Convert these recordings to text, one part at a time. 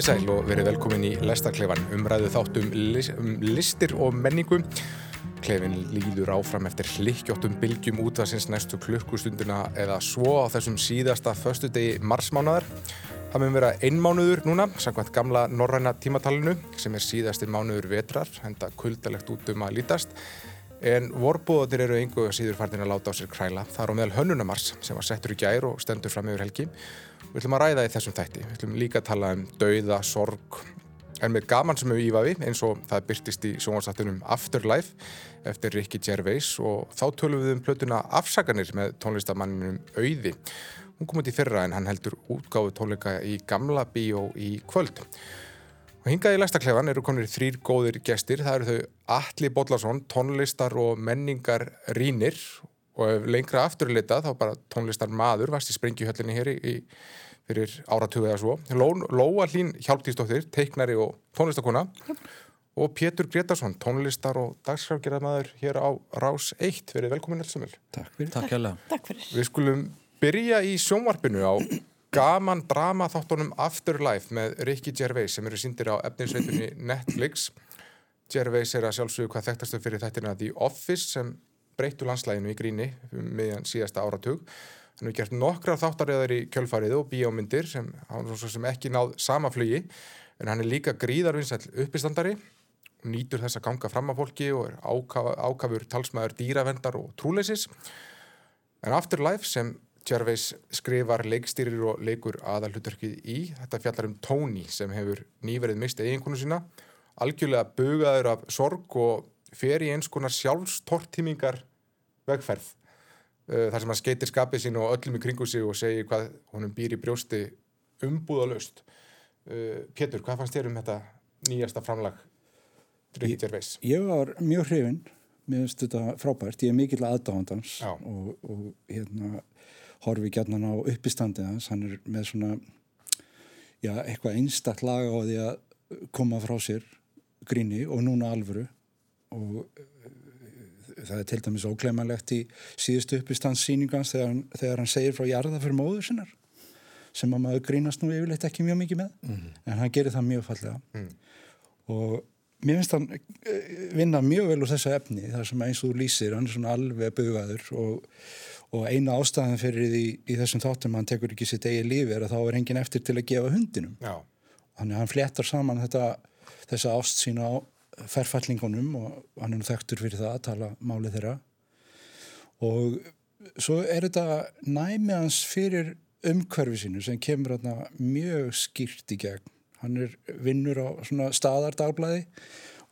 Komið sæl og verið velkomin í Lestarklefan, umræðu þáttum um listir og menningu. Klefin líður áfram eftir hlikkjóttum bylgjum útvarsins næstu klukkustundina eða svo á þessum síðasta förstu degi marsmánaðar. Það mun vera einmánuður núna, samkvæmt gamla norræna tímatalinu, sem er síðasti mánuður vetrar, henda kuldalegt út um að lítast. En vorbúðatir eru einhverja síður færðin að láta á sér kræla. Það er á meðal hönnunamars sem var settur í gær og stendur fram yfir helgi. Við ætlum að ræða í þessum þætti. Við ætlum líka að tala um dauða, sorg, en með gaman sem við ífaði eins og það byrtist í sjónvarsattunum Afterlife eftir Ricky Gervais og þá tölum við um plötuna Afsaganir með tónlistamanninum Auði. Hún kom út í fyrra en hann heldur útgáðu tónleika í gamla bíó í kvöld. Og hingað í læstaklefan eru konur þrýr góðir gestir. Það eru þau Alli Bodlason, tónlistar og menningar rínir og ef lengra afturleita þá bara tónlistar maður vast í springjuhöllinni hér í, í fyrir áratugu eða svo. Lóa Hlín Hjálptíðsdóttir, teiknari og tónlistakona og Pétur Gretarsson, tónlistar og dagskrafgerðarmadur hér á Rás 1. Verið velkomin alls umil. Takk fyrir. Takk, Takk fyrir. Við skulum byrja í sjónvarpinu á gaman drama þáttunum Afterlife með Ricky Gervais sem eru síndir á efninsveitunni Netflix. Gervais er að sjálfsögðu hvað þekktastu fyrir þettina The Office sem breyttu landslæginu í gríni um meðan síðasta áratug. Hann hefur gert nokkra þáttaröðar í kjölfarið og bíómyndir sem, sem ekki náð sama flugi en hann er líka gríðarvinsall uppistandari og nýtur þess að ganga fram af fólki og er ákaf, ákafur talsmaður dýravendar og trúleisis. En Afterlife sem Gervais skrifar leikstýrir og leikur aðalhuturkið í, þetta fjallar um Tony sem hefur nýverið mistið eiginkonu sína, algjörlega bugaður af sorg og fer í eins konar sjálfstortímingar vegferð uh, þar sem hann skeitir skapið sín og öllum í kringu sig og segir hvað honum býr í brjósti umbúðalöst uh, Pétur, hvað fannst þér um þetta nýjasta framlag Gervais? Ég var mjög hrifin mér finnst þetta frábært, ég er mikill aðdáðandans og, og hérna horfi gætnan á uppistandið hans. Hann er með svona já, eitthvað einstaktt laga á því að koma frá sér gríni og núna alvöru. Og það er til dæmis ókleimalegt í síðustu uppistanssýningans þegar, þegar hann segir frá jarða fyrir móður sinnar sem að maður grínast nú yfirleitt ekki mjög mikið með mm. en hann gerir það mjög fallega mm. og mér finnst hann vinna mjög vel úr þessu efni þar sem eins og þú lýsir, hann er svona alveg bugaður og, og eina ástæðan fyrir því í þessum þáttum hann tekur ekki sitt eigi lífi er að þá er engin eftir til að gefa hundinum þannig að hann fléttar saman þetta, þessa ást sína á ferfallingunum og hann er nú þekktur fyrir það að tala málið þeirra. Og svo er þetta næmi hans fyrir umhverfi sínu sem kemur hérna mjög skýrt í gegn. Hann er vinnur á svona staðardagblæði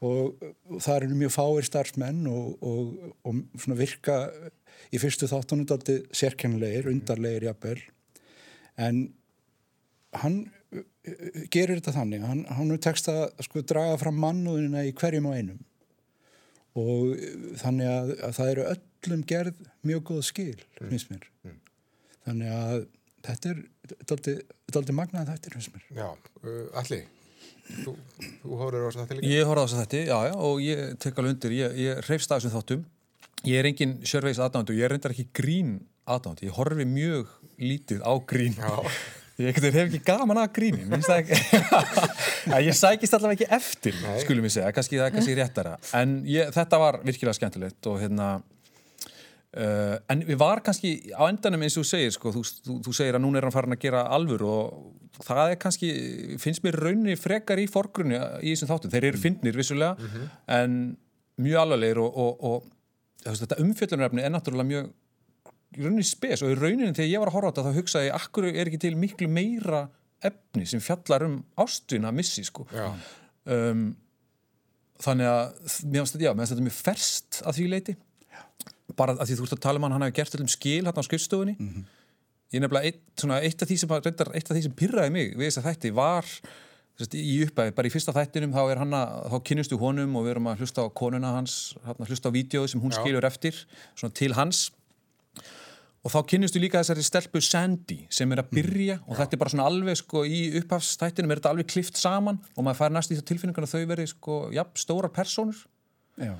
og það eru mjög fáir starfsmenn og, og, og svona virka í fyrstu þáttunum daldi sérkennilegir, undarlegir jafnvel. En hann gerir þetta þannig hann, hann er tekst að sko draga fram mannúðina í hverjum og einum. Og þannig að, að það eru öllum gerð mjög góð skil mm. finnst mér. Mm. þannig að þetta er daldi magnað þetta finnst mér. Já, uh, Alli þú, þú horfður á þess að þetta líka? Ég horfður á þess að þetta, já já og ég tek alveg undir, ég, ég reyfst að þessum þáttum. Ég er engin sörveis aðdándu ég er reyndar ekki grín aðdándu ég horfi mjög lítið á grín. Já Ég hef ekki gaman að gríni ég sækist allavega ekki eftir Nei. skulum ég segja, kannski það er kannski réttara en ég, þetta var virkilega skemmtilegt og hérna uh, en við var kannski á endanum eins og þú segir sko, þú, þú, þú segir að núna er hann farin að gera alvur og það er kannski finnst mér raunni frekar í forgrunni í þessum þáttum, þeir eru fyndnir vissulega mm -hmm. en mjög alvarleir og, og, og þetta umfjöldunarefni er náttúrulega mjög rauninni spes og í rauninni þegar ég var að horfa á þetta þá hugsaði ég, akkur er ekki til miklu meira efni sem fjallar um ástuna missi sko? Um, þannig að mér finnst þetta, þetta mjög ferst að því leiti bara að því þú ert að tala um hann hann hefur gert allum skil hann á skrifstofunni. Mm -hmm. ég nefnilega eitt, svona, eitt af sem eitt af því sem pyrraði mig við þess að þætti var í uppæði, bara í fyrsta þættinum þá er hann að, þá kynnustu honum og við erum að hlusta á konuna hans, hlusta á vídeo sem hún Já. skilur eftir, svona til hans og þá kynnistu líka þessari stelpu Sandy sem er að byrja mm. og þetta er bara svona alveg sko í upphafstættinum er þetta alveg klift saman og maður fær næst í það tilfinningan að þau veri sko, já, stóra personur Já.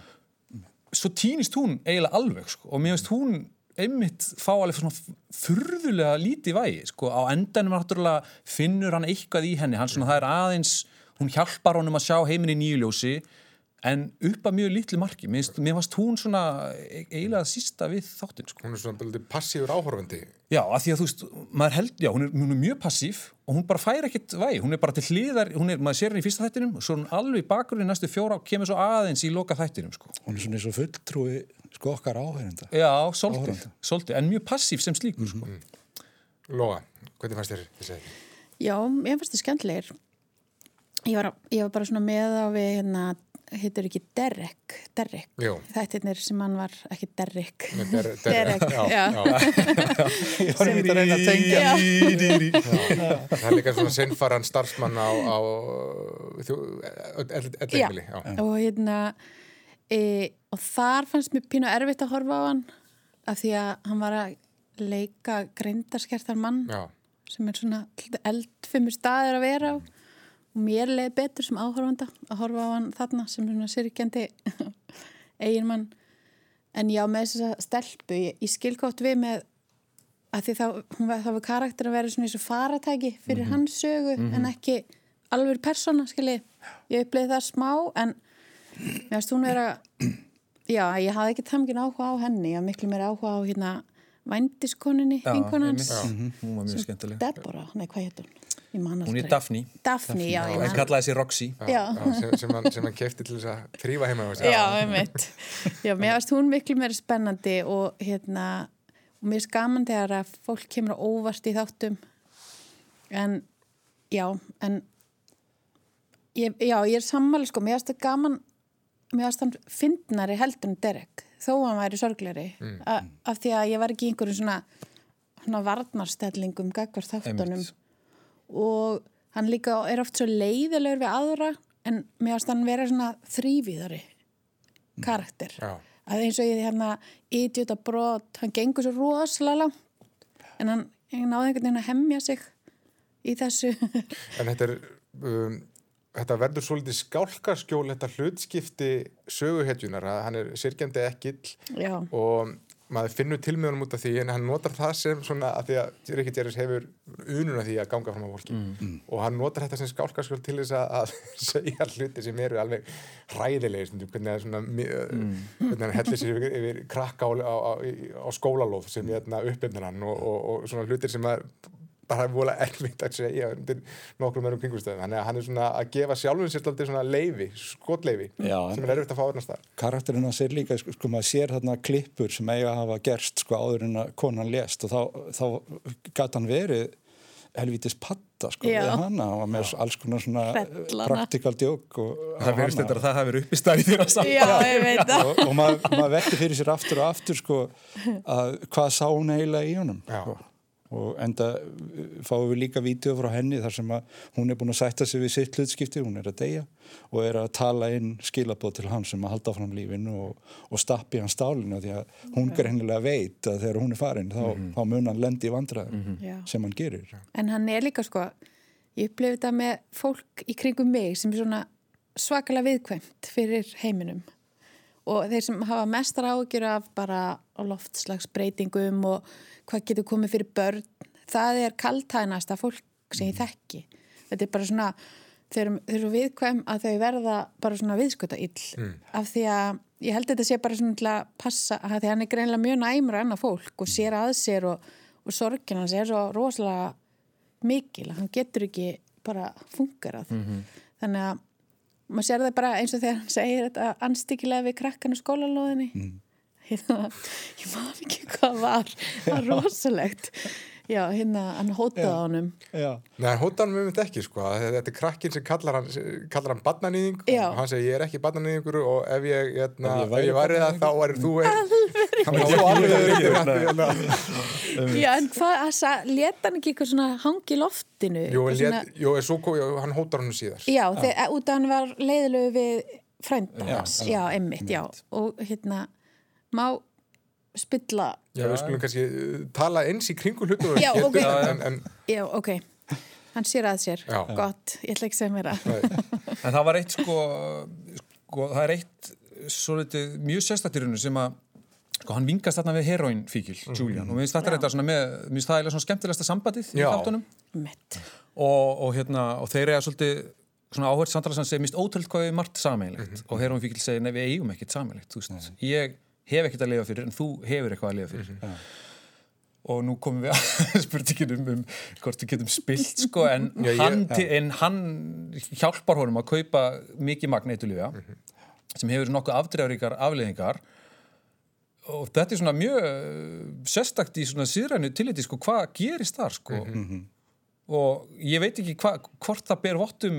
svo týnist hún eiginlega alveg sko og mér finnst hún einmitt fá alveg svona furðulega lítið vægi, sko, á endanum náttúrulega finnur hann eitthvað í henni, hann svona það er aðeins, hún hjálpar honum að sjá heiminn í nýjuljósi en upp að mjög litlu marki, mér, mér fannst hún svona e- eiginlega sísta við þáttinn, sko. Hún er svona bildið passífur áhorfandi. Já, að því að þú veist, maður held, já, hún er, hún er mjög passív og hún bara fær ekkert vægi, hún er bara til hliðar, hún er, maður sér henni í fyrsta þættinum og svo er hún alveg í bakgrunni næstu fjóra og kemur svo aðeins í loka þættinum, sko. Hún er svona eins og fulltrúi sko okkar áhærenda. Já, svolítið, en mjög passív sem slíkur, sko. Lóa, hvernig fannst þér þessi? Já, ég finnst það skemmtilegir. Ég var, ég var bara svona með á við hérna, heitir ekki Derek, Derek. Þættirnir sem hann var ekki Derek. Der, der, Derek, já, já. já. Ég var mítið að reyna að tengja. Það er líka svona sinnfaran starfsmann á, á elleimili. Já. Og hérna, e, og þar fannst mér pínu erfitt að horfa á hann af því að hann var að leika greindarskertar mann sem er svona eldfimur staðir að vera á og mér leiði betur sem áhorfanda að horfa á hann þarna sem svona syrkjandi eiginmann. En já með þess að stelpu ég, ég skilgótt við með að því þá, hún var, þá var karakter að vera svona eins og faratæki fyrir hans sögu en ekki alveg persóna skilji, ég uppleiði það smá en mér finnst hún vera já, ég hafði ekki tamgin áhuga á henni ég hafði miklu meira áhuga á hérna vændiskoninni, vinkonans var mjög skemmtileg. Deborah, nei hvað hétt hún? Hún er Daphne, Daphne, já, ég en man. kallaði sér Roxy. Já, Já, sem, hann, kefti til þess að þrýfa heima. hjá sér. já, einmitt. Já, mér finnst hún miklu meira spennandi og hérna, og mér finnst gaman þegar að fólk kemur óvart í þáttum. En, já, en, ég, já, ég er sammáli, sko, mér finnst það gaman, mér finnst hann fyndnari heldur en Derek, þó að hann væri sorgleri, mm. af því að ég var ekki í einhverjum svona, svona varnarstellingum gagvar þáttunum. Einmitt. Og hann líka er oft svo leiðilegur við aðra en mér finnst hann vera svona þrývíðari karakter. Já. að eins og ég hérna idiota brot, hann gengur svo rosalega langt en hann, náði einhvern veginn að hemja sig í þessu. En þetta er, um, þetta verður svolítið skálkarskjól, þetta hlutskipti söguhetjunar, hann er sirkjandi ekkill já, og maður finnur til með honum út af því en hann notar það sem svona að því að Rikki Gerris hefur ununa því að ganga fram á fólki. Og hann notar þetta sem skálkarskjól til þess að, að segja hluti sem eru alveg hræðilegir stundum, hvernig, það er svona, mm. hvernig hann hellir sér yfir, yfir krakka á, á, á, á skólalóð sem hérna, uppefnir hann og, og, og svona hlutir sem að bara er volið erfitt að segja undir nokkrum öðrum kringustöðum þannig að hann er svona að gefa sjálfum sér alltaf svona leifi, skotleifi Já, sem er erfitt að fá öðrun stað karakterinn að sér líka, sko, sko maður sér þarna klippur sem eiga að hafa gerst sko áður en að konan lést og þá, þá gæti hann verið helvítis patta sko Já. við hana og með alls konar svona Hrellana. praktikal djók og, Það verðist þetta að það hafi verið upp í já, ég veit það. Og, og maður, maður velti fyrir sér aftur og aftur sko að hvað sá hún eiginlega í honum Já. Og enda uh, fáum við líka vídeo frá henni þar sem að hún er búin að sætta sig við sitt hlutskipti, hún er að deyja og er að tala inn skilabóð til hans sem að halda áfram lífinu og, og stappi hans stálinu því að hún greinilega veit að þegar hún er farin þá, þá mun hann lendi í vandræðum Já. sem hann gerir. En hann er líka sko, ég upplifði þetta með fólk í kringum mig sem er svona svakalega viðkvæmt fyrir heiminum og þeir sem hafa mestar ágjur af bara loftslagsbreytingum og hvað getur komið fyrir börn, það er kaltænasta fólk sem ég þekki. Þetta er bara svona, þeir eru- viðkvæm að þau verða bara svona viðsköta ill af því að ég held að þetta sé bara svona til að passa að því hann er greinlega mjög næmur annað fólk og sér að sér og, og sorgin hans er svo rosalega mikil að hann getur ekki bara fungerað. Þannig að maður sér það bara eins og þegar hann segir þetta anstíkilega við krakkan á skólalóðinni. Hérna, ég maður ekki hvað var. Það var rosalegt já, hérna, hann hótaði á honum. Já, Nei, hann hóta hann þetta ekki sko. Þetta er krakkin sem kallar hann, kallar hann barnanýðing Já. og hann segir ég er ekki barnanýðingur og ef ég, hérna, Ef ég ég væri það þá væri þú ein hann var alveg hérna. já, en hvað, leta hann ekki eitthvað svona hangi loftinu? Jú, svona, lét, jú, en svo, kom- jú, hann hótar hann síðar. Já, þegar, út af hann var leiðilegu við frænda Já, hans, já, já, einmitt, já. Og hérna, má spilla Já, við skulum kannski uh, tala eins í kringu hlutum Já, ok. en, en, Já, ok. Hann sér að sér. Já. Gott, ég ætla ekki að segja mér að. en það var eitt sko, sko það er eitt svo litið mjög sérstættirinu sem að sko hann vingast þarna við heroinfíkil, Julian, og mér finnst þetta þetta svona með, mér finnst það eiginlega svona skemmtilegsta sambandið í Já. þáttunum og, og hérna, og þeir eiga svolítið svona áhverð samtala sem segir mist ótrúld hvað við margt sameinlegt og heroinfíkil segir nei við eigum ekkert sameinlegt, þú veist, ég hef ekkert að lifa fyrir en þú hefur eitthvað að lifa fyrir. Og nú komum við að spurningin um, um hvort við getum spilt sko, en, Já, ég- hann, til- en hann hjálpar honum að kaupa mikið magneitulífa sem hefur nokkuð afdreifaríkar afleðingar og þetta er svona mjög eh, sérstakt í svona síðrænu tilliti sko, hvað gerist þar sko. Og ég veit ekki hva, hvort það ber vottum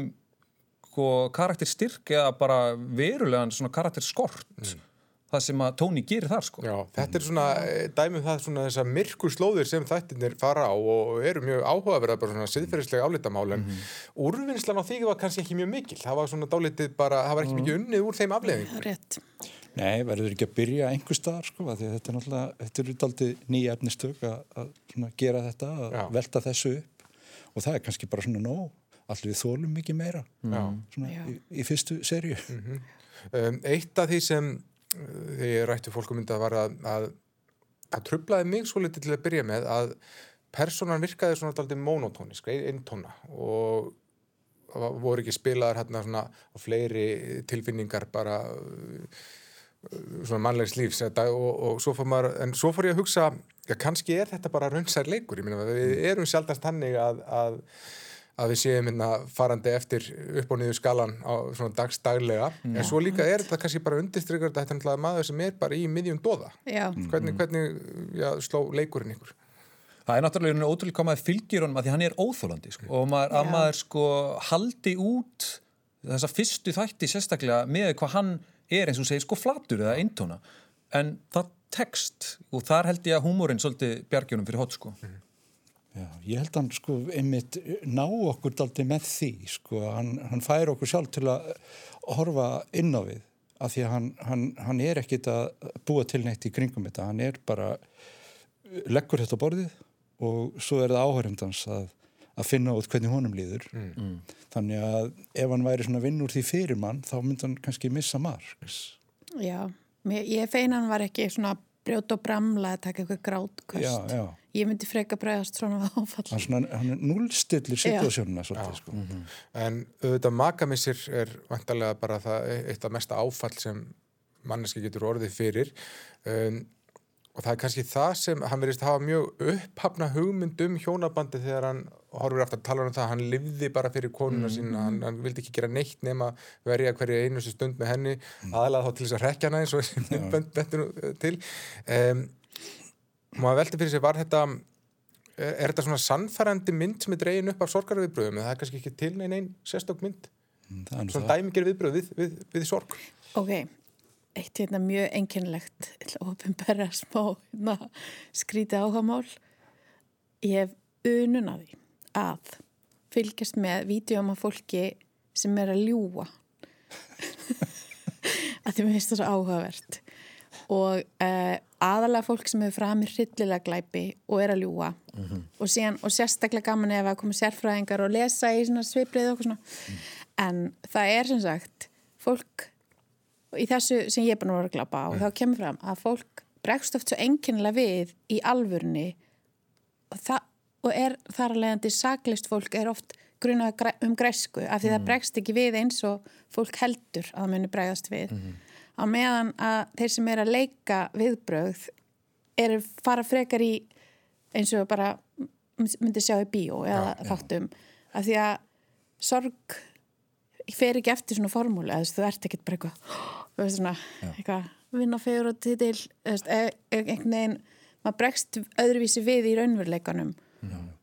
sko, karakter styrk eða bara verulegan svona karakter skort það sem að Tóni gerir þar sko. Já, þetta er svona eh, dæmi um það svona þessar myrkur slóðir sem þættirnir fara á og eru mjög áhugaverða bara svona siðferðislega álitamál en úrvinnslan á því var kannski ekki mjög mikil. Það var svona dálítið bara, það var ekki mikið unnið úr þeim afleðingum er rétt. Nei, verður ekki að byrja einhver staðar sko, af því að þetta er náttúrulega, þetta eru daldið nýja efnistök að, að svona, gera þetta, að Já. velta þessu upp. Og það er kannski bara svona nóg, allir við þólum mikið meira. Já. svona í, í fyrstu serju. Um, eitt af því sem þegar ég rætti fólkum myndi að var að, að að trublaði mig svo litið til að byrja með að personan virkaði svona daldið monotónisk, ein- eintóna og það voru ekki spilaðar hérna svona á fleiri tilfinningar bara uh, svona mannlegs lífs og, og svo fór maður, en svo fór ég að hugsa já, kannski er þetta bara raunsær leikur ég meina, við erum sjaldast hannig að, að að við séum hérna farandi eftir upp og niður skalan á svona dagsdaglega en svo líka er þetta kannski bara undirstrykar þetta er náttúrulega maður sem er bara í miðjum dóða Já, hvernig, hvernig já, sló leikurinn ykkur? Það er náttúrulega ótrúlega hvað maður fylgir honum að því hann er óþólandi sko. og maður, að maður sko haldi út þessa fyrstu þætti sérstaklega með hvað hann er eins og segir sko flatur eða eintóna en það tekst og þar held ég að húmórin svolítið bjargjónum fyrir hot sko. Já, ég held að hann sko einmitt ná okkur daldi með því sko, hann, hann fær okkur sjálf til að horfa inn á við af því að hann, hann, hann er ekkit að búa til neitt í kringum þetta, hann er bara leggur þetta á borðið og svo er það áhörjumdans að, að finna út hvernig honum líður. Þannig að ef hann væri svona vinn úr því fyrir mann þá myndi hann kannski missa margs já. Ég feina hann var ekki svona brjót og bramla að taka eitthvað grátkast. já, já, Ég myndi freka bregðast svona áfall. hann, hann er núlstillir situasjónuna sko. en auðvitað makamissir er vantarlega bara það eitt af mesta áfall sem manneski getur orðið fyrir. Um, og það er kannski það sem hann verðist hafa mjög upphafna hugmynd um hjónabandi þegar hann horfir aftur að tala um það að hann livði bara fyrir konuna sína, hann, hann vildi ekki gera neitt nema verja hverju einustu stund með henni aðalega þá til þess að rekja hana eins og þessi bönd bentur nú, eh, til. Um, maður veldi fyrir sig var þetta er er þetta svona sannfærandi mynd sem er dregin upp af sorgarviðbröðum eða það er kannski ekki til neinn einn sérstök mynd Mm, það er nú svona það. dæmiger viðbröð við, við, við sorg Ok, eitt hérna mjög einkennilegt ofinberra smá hérna, skrítið áhagamál. Ég hef unun að því að fylgjast með vídjum af fólki sem er að ljúa. að því mér finnst það svo áhugavert. Og uh, aðalega fólk sem hefur framir hryllilega glæpi og er að ljúa. og, síðan, og sérstaklega gaman ef að koma sérfræðingar og lesa í sviprið og svona. En það er sem sagt fólk í þessu sem ég er að vera að glapa á, þá kemur fram að fólk bregst oft svo enginlega við í alvörni og, það, og er þar að leiðandi saklist fólk er oft grunað græ- um græsku af því það bregst ekki við eins og fólk heldur að það muni bregðast við á meðan að þeir sem er að leika viðbrögð eru fara frekar í eins og bara myndi sjá í bíó eða þáttum af því að sorg fer ekki eftir svona formúli eða þú ert ekkert bara eitthvað þú veist svona, eitthvað vinna fegur og titil e- e- einhvern veginn maður bregst öðruvísi við í raunveruleikanum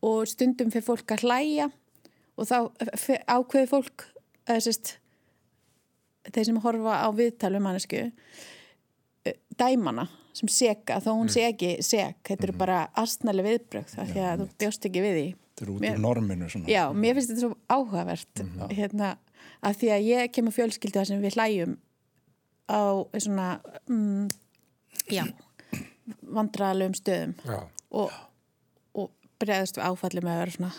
og stundum fyrir fólk að hlæja og þá ákveður fólk eða sérst þeir sem horfa á viðtalum mannesku eh, dæmana sem seka, þó hún sé ekki sek, þetta eru bara astnæli viðbrögð af því að þú bjóst ekki við því. Þetta er út Mér- úr norminu svona. Já, mér finnst þetta svo áhugavert hérna, að því að ég kemur fjölskyldu þar sem við hlæjum á svona mm, já, vandræðalegum stöðum Já. og, og bregðast við áfalli með að vera svona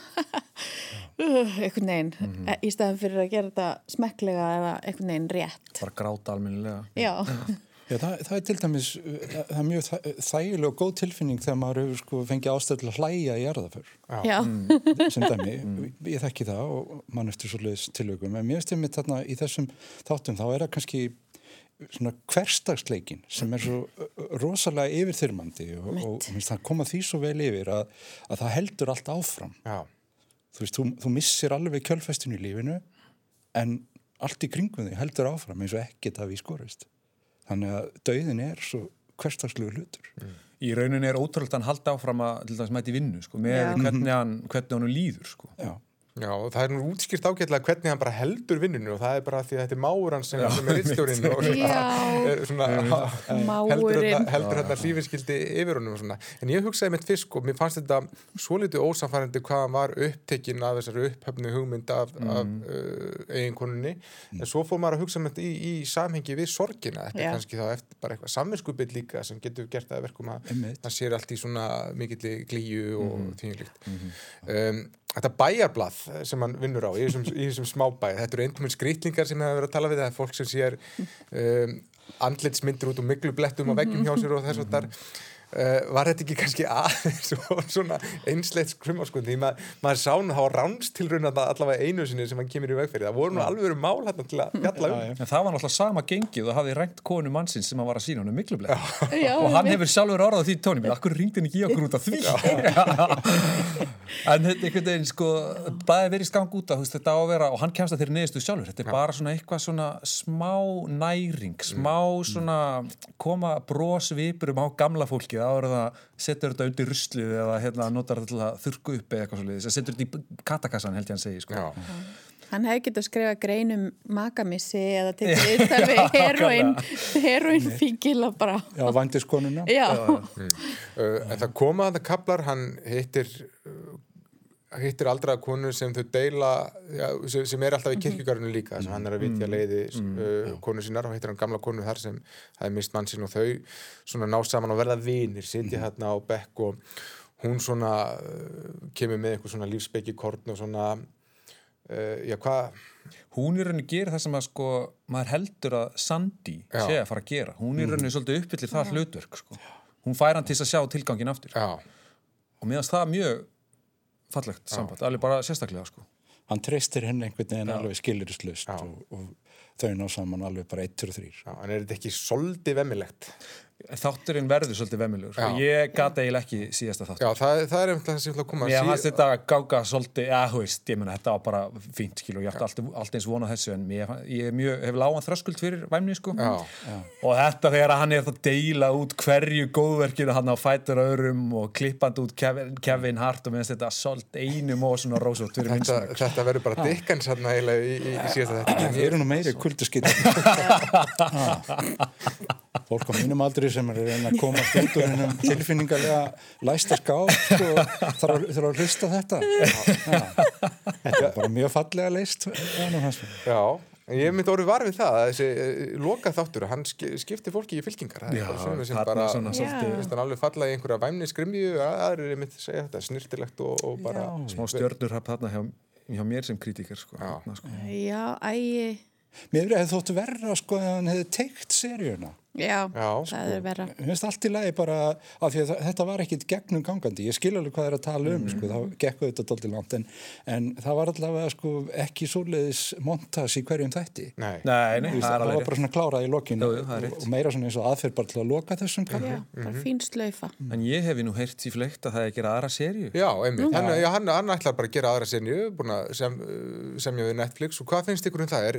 einhvern veginn e- í staðan fyrir að gera þetta smekklega eða einhvern veginn rétt. Bara gráta almennilega. Já, Já, það, það er til dæmis, uh, það er mjög þæ- þægileg og góð tilfinning þegar maður hefur sko fengið að hlæja í jarðaför Já, sem dæmi, ég þekki það og mann eftir svoleiðis tilögum, en mér einmitt þarna í þessum þáttum, þá er það kannski svona hverstagsleikin sem er svo uh, rosalega yfirþyrmandi og, og, og minnst það koma því svo vel yfir að, að það heldur allt áfram. Já, þú veist, þú, þú missir alveg kjölfestinu í lífinu en allt í kringum þig heldur áfram eins og ekkert hafi í skorist þannig að dauðin er svo hverstagslegu hlutur Í rauninni er ótrúlega hann halda áfram að til dæmis mæti vinnu, sko, með Já. hvernig hann, hvernig hann líður, sko. Já, Já, það er nú útskýrt ágætlega hvernig hann bara heldur vinnunni og það er bara því að þetta er máur hans sem, sem er rittstjórinn og svona, er svona heldur þetta, hlífinskildi yfir honum og svona. En ég hugsaði mitt fyrst og mér fannst þetta svo litið ósamfærandi hvað hann var upptekinn af þessari upphefnu hugmynd af, af uh, eiginkonunni. En svo fór maður að hugsa mitt í, í samhengi við sorgina, þetta er kannski þá eftir bara eitthvað samvinskubill líka sem getur gert það að verkum að það sér allt í svona mikilli glíu og mm -hmm. líkt um, Þetta bæjarblað sem hann vinnur á í þessum, smábæð, þetta eru eintuminn skrýtlingar sem hefur verið að tala við, það er fólk sem sér um, andlitsmyndir út og miklublettum á veggjum hjá sér og þess að þar Uh, var þetta ekki kannski aðeins og svona einsleitt skrumarskundi því mað, maður sá hann hafa ránst til raun allavega einu sinni sem hann kemur í veg fyrir. Það voru nú alveg verið mál hann til að fjalla um. En það var náttúrulega sama gengið og hafði rænt konu mannsins sem hann var að sína hann um miklublega. já, og hann hefur sjálfur orðað því tóni minn, akkur ringdi hann ekki í okkur út af því? En þetta er einhvern veginn sko, bæði verið skang út af þetta á að vera, og hann kemst að þeirri neðistu sjálfur. Þetta er bara fólkið, þá er það setur þetta undir ruslið eða hérna, notar þetta til að þurrku upp eða eitthvað svo setur þetta í katakassan held ég hann segi sko. Já, Hann hefði getið að skrifa grein um makamissi eða tekið viðtal við heroin, heroin fíkila bara. já vandiskonuna Já, Uh, en það koma að það kaplar, hann hittir uh, hittir aldraða konu sem þau deila já, sem, sem er alltaf í kirkjugarinu líka sem hann er að vitja leiði uh, konu sínar og hittir hann gamla konu þar sem það er mist mann sín og þau svona ná saman og verða vinir, sitja hérna á bekk og hún svona uh, kemur með eitthvað svona lífsbeki korn og svona uh, já hvað? Hún í rauninni gerir það sem að sko maður heldur að Sandy Já. sé að fara að gera. Hún í rauninni svolítið uppfyllir það hlutverk sko. hún fær hann til að sjá tilgangin aftur. Já, og finnst það mjög fallegt samband, alveg bara sérstaklega sko. hann treystir henni einhvern veginn alveg skilurislust Já. og, og þau ná saman alveg bara eittur og þrýr já, en er þetta ekki soldið vemmilegt þátturinn verður svolítið vemmilugur Já. ég gata eiginlega ekki síðasta þátt já, það, það er einhvern veginn sem ég ætla að koma Mér Sí- fannst þetta gága svolítið, já, þú veist, ég meina, þetta var bara fínt, skil, og ég ætti alltaf, eins vonað þessu, en ég er mjög, hef lágan þröskuld fyrir væmni, sko. Já. Og þetta þegar hann er að deila út hverju góðverkinu hann á fætur öðrum og klippandi út Kevin, Kevin Hart og minnst þetta svolítið einum og svona rósótt fyrir minn þetta, þetta verður bara dikkans hérna eiginlega í, í, í síðasta Fólk á mínum aldri sem er að reyna að koma út úr hennum tilfinningarlega læsta skáp sko, þarf að, hlusta þetta Já. Þetta er bara mjög fallega leist Já, ég myndi orðið var við það að þessi uh, loka þáttur, hann ski- skipti fólki í fylkingar það er sumir sem bara svona hann alveg falla í einhverja væmni skrimju aðrir er mitt að segja þetta, snirtilegt og, og bara Já. smá stjörnurhap þarna hjá, hjá mér sem kritikar, sko. Já. Þarna, sko. já, ægi, Mér hefði þóttu verra sko að hann hefði teikt seríuna já, Já, það er vera. Mér finnst allt í lagi bara af því að þetta var ekkit gegnum gangandi. Ég skil alveg hvað það er að tala um sko, þá gekk þetta doldið langt en, en það var allavega sko, ekki svoleiðis montas í hverjum þætti. Nei, Nei, nei, Þú veist, það er það var bara svona klárað í lokinu Jú, rétt. og meira svona eins og aðferð bara til að loka þessum Já, kapla. bara fín slaufa. En ég hefi nú heyrt í fleikt að það er að gera aðra serju. Já, einmitt, hann, já, hann, hann ætlar bara að gera aðra að sem, uh, semja við Netflix. Og hvað finnst ykkur um það? Er,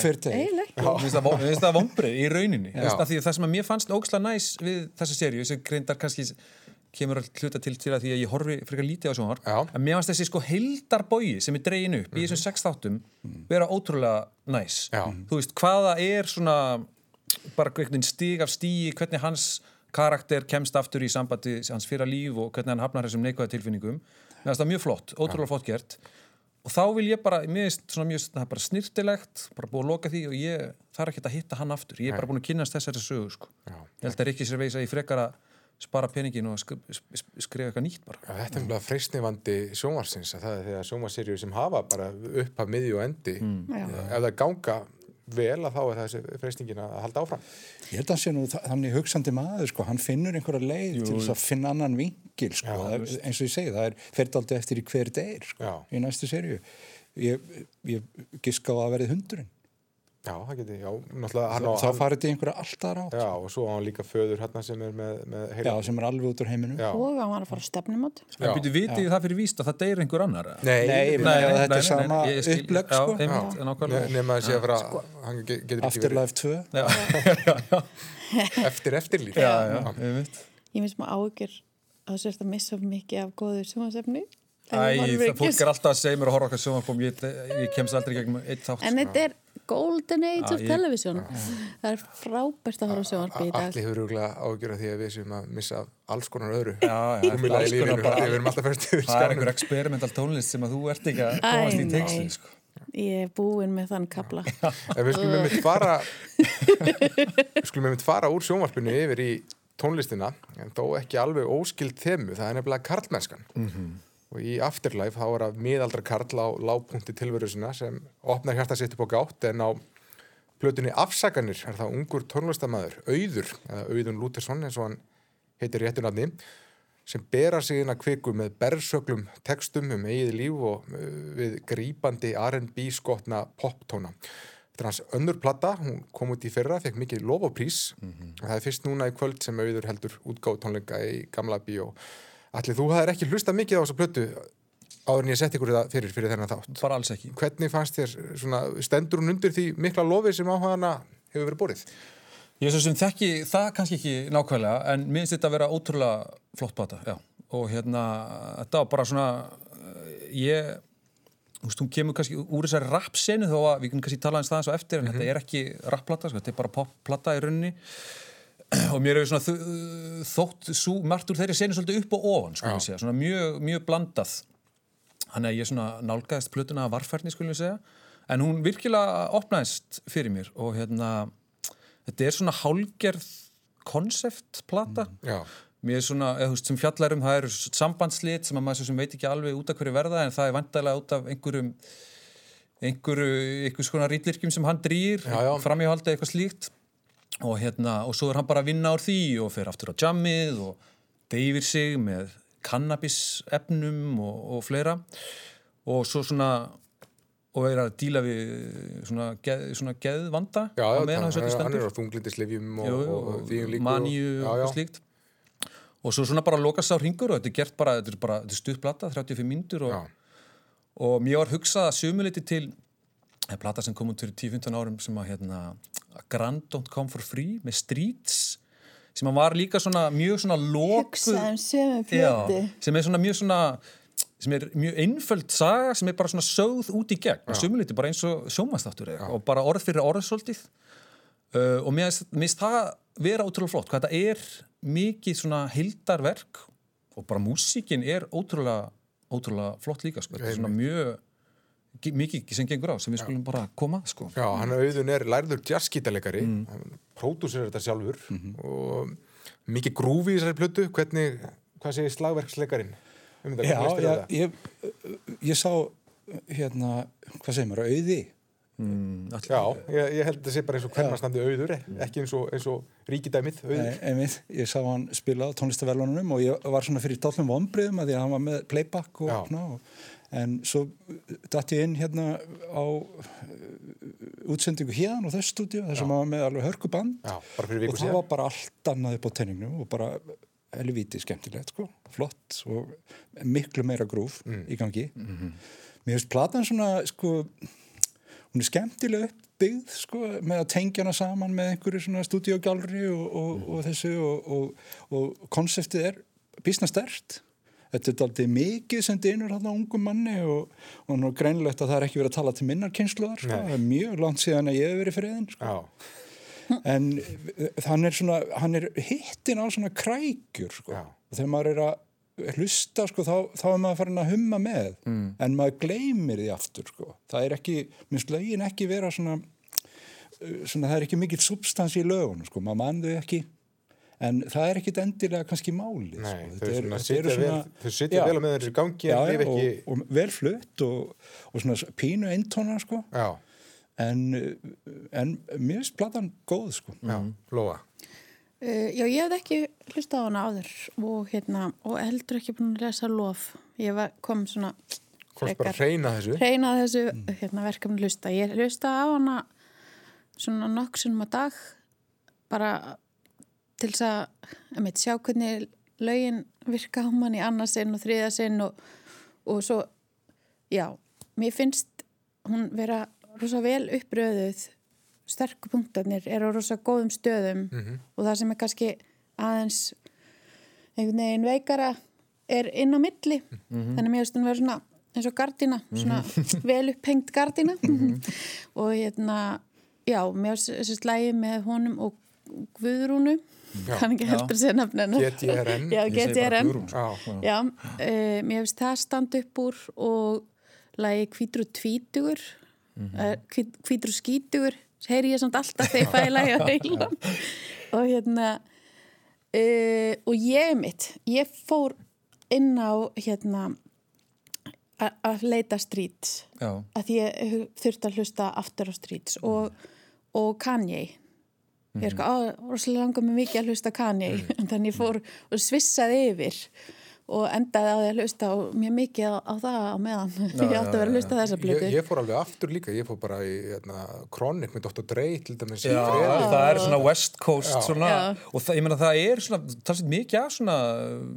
sjáu þið efni við, það langar fer ykkur að sjá framhald? það Nei, fer eftir Nei. í hver teg eiginlega ekki. Mér finnst það finnst vombrið í rauninni finnst það, því að það sem að mér fannst óksla næs við þessa serju sem greindar kannski kemur að hluta til til að því að ég horfi frekar lítið á Já. en mér fannst þessi sko heildarbói sem er dregin upp í þessum sex þáttum vera ótrúlega næs Já. þú veist hvaða er svona bara hvernig stig af stíi hvernig hans karakter kemst aftur í sambandi hans fyrra líf og hvernig hann hafnar þessum neikvæða tilfinningum mér finnst það mjög flott, ótrúlega flott gert og þá vil ég bara, mér finnst svona mjög er bara snirtilegt, bara búið að loka því og ég þarf ekki að hitta hann aftur, ég er bara búin að kynast þessari sögu sko. Já. ég held að Rikki sér veis að ég frekar að spara peningin og sk sk skrifa eitthvað nýtt bara Já, þetta er umlega freysnivandi sjónvarsins að það er þegar sjónvarserjur sem hafa bara upp að miðju og endi Já. ef það ganga vel að þá er þessi freystingin að halda áfram. Ég held að sé nú þa- þannig hugsandi maður sko, hann finnur einhverja leið til þess að finna annan vingil sko, Já, er, eins og ég segi, það er ferðaldi eftir í hver deyr sko, Já. í næstu serju. Ég, ég giska á að verið hundurinn. Já, það geti, já, náttúrulega hann. Þá farið þetta í einhverja alltaf rátt. Já, og svo á hann líka föður hérna sem er með, með Já, heila. sem er alveg út úr heiminum. Já. og hann var að fara á stefnumót En byrju, vitið það fyrir víst að það deyr einhver annar? Nei, Nei, meina að þetta er sama já, sko. einmitt, Já, nákvæmlega. nema að sé að fara, hann ge- getur ekki verið Afterlife 2. Já, já, já, eftir eftirlíf. já, já, einmitt. ég finnst maður ágjör að þú sérst að missa mikið af góður sjómasefni Æ, það fólk er alltaf að segja mér að horfa okkar sjónvarpum, ég, ég kemst aldrei gegnum eitt þátt. en þetta er golden age of ég- television. Það er frábært að horfa sjónvarpi í dag. Allir hefur rúglega ágjör að því að við séum að missa af alls konar öðru. Já, já, alls konar bara- við erum alltaf fyrst yfir Það er einhver experimental tónlist sem að þú ert ekki að komast í texti, sko. ég er búin með þann kapla En við skulum einmitt fara við skulum einmitt fara úr sjónvarpinu yfir í tónlistina en þó ekki alveg óskild þemu það er nefnilega karlmennskan og í Afterlife þá er að miðaldra karl á lágpunkti tilveru sem opnar hjarta sitt upp á gátt en á plötunni Afsakanir er það ungur tónlistamæður Auður, eða Auðun Lútersson eins og hann heitir réttunafni sem bera sig inn að kviku með berrsöglum textum um eigið líf og uh, við grípandi R&B skotna poptóna. Þetta er hans önnur platta, hún kom út í fyrra, fekk mikið lof og prís og það er fyrst núna í kvöld sem auður heldur útgáð tónleika í gamla bíó. Allir, þú hafðir ekki hlusta mikið á þessa plötu áður en ég sett ykkur það fyrir, fyrir þennan þátt. Bara alls ekki. Hvernig fannst þér, svona, stendur hún undir því mikla lofi sem á hana hefur verið borið? Ég er svo sem þekki það kannski ekki nákvæmlega en mér finnst þetta að vera ótrúlega flott plata, já. Og hérna, þetta var bara svona, uh, ég, veist, hún kemur kannski úr þessari rap-senu þó að við kunum kannski tala eins það eins og eftir en þetta er ekki rap-plata, sko, þetta er bara pop-plata í rauninni. Og mér hefur þótt svo margt úr þeirri senu svolítið upp og ofan, sko segja, svona mjög, mjög blandað. Þannig að ég svona nálgæðist plötuna að varfærni, skulum við segja. En hún virkilega opnaðist fyrir mér og hérna, þetta er svona hálgerð konseptplata. Já, Mér er svona, eða þú veist, sem fjallar um það eru sambandslit sem að maður sem veit ekki alveg út af hverju verða en það er vandalega út af einhverjum einhverju, einhvers konar rýtlirkjum sem hann drýr, framíhaldi eitthvað slíkt. Og hérna, og svo er hann bara að vinna úr því og fer aftur á jammið og deyfir sig með kannabisefnum og, og fleira. Og svo svona og er að díla við svona, geð, svona geðvanda já, á já hann, hann er á þunglindisleifjum og, og, og um maníu og slíkt og svo svona bara lokast á ringur og þetta er gert bara, þetta er bara, þetta er stutt plata 35 mínútur og, og mér var hugsað að sumuleiti til eða plata sem kom út fyrir 10-15 árum sem að hérna Grand Don't Come For Free með Streets sem að var líka svona mjög svona Já, plötu. sem er svona mjög svona sem er mjög einföld saga sem er bara svona sögð út í gegn og sumuleiti bara eins og sjómanstáttur og bara orð fyrir orð svolítið. Uh, og mér finnst- mér finnst það vera ótrúlega flott, hvað þetta er mikið svona hildarverk og bara músíkin er ótrúlega ótrúlega flott líka, sko, þetta er svona mjög mikið sem gengur á sem við skulum bara koma, sko Já, hann auðun er lærður jazzgítalegari, Mm. hann pródúsir þetta sjálfur Mhm. og mikið grúfi í þessari plötu, hvernig, hvað segir slagverksleikarin? Um þetta, Já, það? ég, ég sá hérna, hvað segir maður, auði mm, Já, ég, ég held að það sé bara eins og hvernastandi auður, ekki eins og, eins og ríkidæmið auður. Nei, einmitt, ég sá hann spila á tónlistavelunum og ég var svona fyrir dálum vombriðum að því að hann var með playback og svona og, en svo datt ég inn hérna á uh, útsendingu hérna og þess stúdíu þar sem hann var með alveg hörku band Já, bara fyrir og það síðan. var bara allt annað upp á tenningnu og bara helvítið skemmtilegt sko, flott og miklu meira grúf í gangi. Mér finnst platan svona sko, hún er skemmtilega uppbyggð sko, með að tengja hana saman með einhverju svona stúdíogjálri og, og, og þessu og, og, og konseptið er bísna stert þetta er aldrei mikið sem dynur hann á ungum manni og, nú er greinlegt að það er ekki verið að tala til minnar kynsluðar sko. Það er mjög langt síðan að ég hef verið friðin sko. Já, en hann er svona hann er hittin á svona krækjur sko. Og þegar maður er að hlusta sko, þá, þá er maður farin að humma með mm. en maður gleymir því aftur sko. það er ekki, minnst lögin ekki vera svona, uh, svona það er ekki mikill substans í lögun sko. maður mann þau ekki en það er ekkit endilega kannski máli nei, sko. þau, Þetta svona, þetta sitja vel, þau sitja Já. vel á með þessu gangi já, já, lif ekki... og, og vel flutt og, og svona pínu eintóna sko Já, en, en mér finnst platan góð sko Já, Lóa. Uh, já, ég hef ekki hlustað á hana áður og, hérna, og heldur ekki búin að lesa lof. Ég var, kom svona Hvort bara reyna þessu? reyna þessu hérna, verkefni hlusta. Ég hlusta á hana svona nokksunum að dag bara til þess að, að mitt, sjá hvernig lögin virka á mann í annarsinn og þriðasinn og, og svo, já, mér finnst hún vera rosa vel uppröðuð sterku punktarnir eru á rosa góðum stöðum og það sem er kannski aðeins einhvern veginn veikara er inn á milli. Þannig að mér finnst hún vera svona eins og gardina, svona vel upphengt gardina og hérna já, mér finnst þessi slægi með honum og Guðrúnu. Já. kann ekki heldur að segja nafnina GTRN. Já, GTRN Guðrún. Já. Uh, mér finnst það standa upp úr og lagi Hvítru tvítugur mm Hvítru skítugur heyri ég samt alltaf þegar ég fæ lagi á heilan og hérna uh, og ég mitt ég fór inn á hérna að leita streets. Að ég þurfti að hlusta aftur á streets og, og Kanye. Ég er sko, á, rosalega langar mig mikið að hlusta Kanye. Þannig ég fór og svissaði yfir og endaði á því að hlusta mjög mikið á, á það á meðan ég átti að vera að hlusta á þessa Ég, blötu ég fór alveg aftur líka, ég fór bara í hérna, Chronic með Dr. Dre til dæmis Já, Fredag. það er svona West Coast Já. svona, Já. og það, ég meina það er svona, það er mikið af svona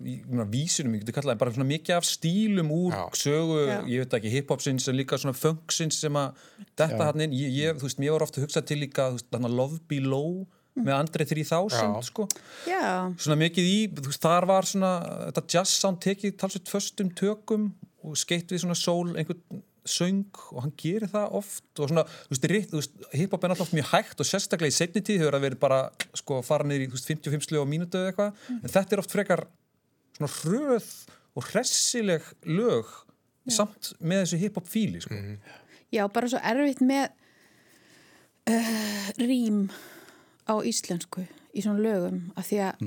meina, vísunum, ég getur kallað bara svona mikið af stílum úr Já. sögu, Já. ég veit ekki hiphopsins en líka svona funksins sem að detta hann inn, ég, ég, þú veist, mér var ofta að hugsa til líka, þú veist, hann að Love Below með Andre 3000, Já. sko. Já, svona mikið í, veist, þar var svona þetta jazz sound tekið talsveit föstum tökum og skeitt við svona soul einhvern söng og hann gerir það oft og svona, þú veist, hip-hop er oft mjög hægt og sérstaklega í setni tíð hefur það verið bara, sko, fara niður í veist, 55 slög á mínútu eða eitthvað. En þetta er oft frekar svona hröð og hressileg lög samt með þessu hip-hop fíli, sko. Já, bara svo erfitt með uh, rím á íslensku í svona lögum af því að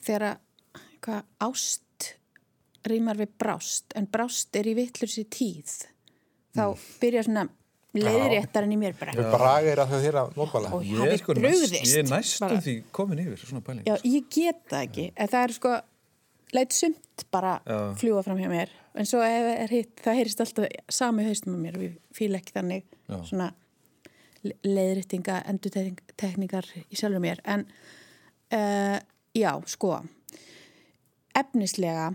þegar að hvað, ást rímar við brást en brást er í vittlur sér tíð þá byrja svona leiðréttarinn í mér bara Þau bragir að þau þeirra mótbala. og Ég er sko næst, ég er næstum bara. því komin yfir svona pæling Já, ég get það ekki en það er sko leitt sumt bara Já. fljúa fram hjá mér en svo ef er hitt, það heyrist alltaf sami haustum á mér ég fíla ekki þannig Já. svona le- leiðréttinga endurtekningar í sjálfur mér. En uh, já, sko efnislega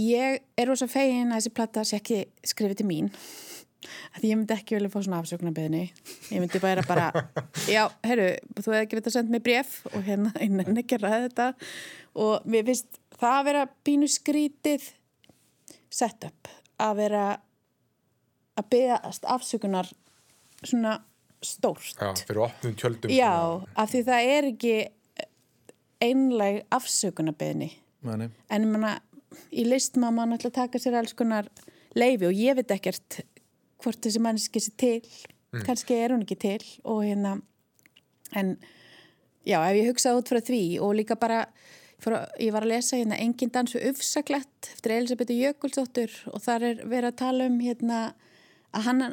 ég er rosa fegin að þessi platta sé ekki skrifið til mín. Að ég myndi ekki vilja fá svona afsökunarbeðni ég myndi bara bara já, herru, þú hefði ekki veit að senda mig bref og hérna, ég nenni ekki að ræða þetta. Og mér finnst það að vera pínu skrítið setup að vera að beðast afsökunar svona stórt Já, fyrir opnum tjöldum. Já, svona. af því það er ekki einleg afsökunarbeðni en ég manna, í list má maður náttúrulega taka sér alls konar leifi og ég veit ekkert hvort þessi mannski sé til kannski er hún ekki til og hérna en já, ef ég hugsa út frá því og líka bara frá, ég var að lesa hérna Engin dansu ufsaklett eftir Elisabethu Jökulsdóttur og þar er verið að tala um hérna að hann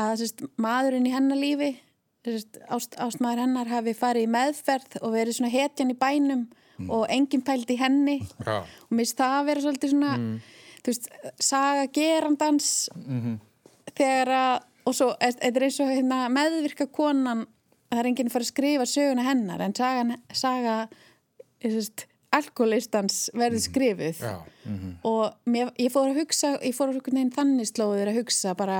að sérst, maðurinn í hennar lífi sérst, ást, ástmaður hennar hafi farið í meðferð og verið svona hetjan í bænum og enginn pælt í henni. Já. og mér finnst það að vera svolítið svona þú veist, saga gerandans þegar að og svo, þetta er eins og hérna, meðvirka konan það er enginn að fara að skrifa söguna hennar en saga, saga sérst, alkoholistans verður skrifuð. Já. og mér, ég fór að hugsa ég fór að hugsa neginn þannig slóður að hugsa bara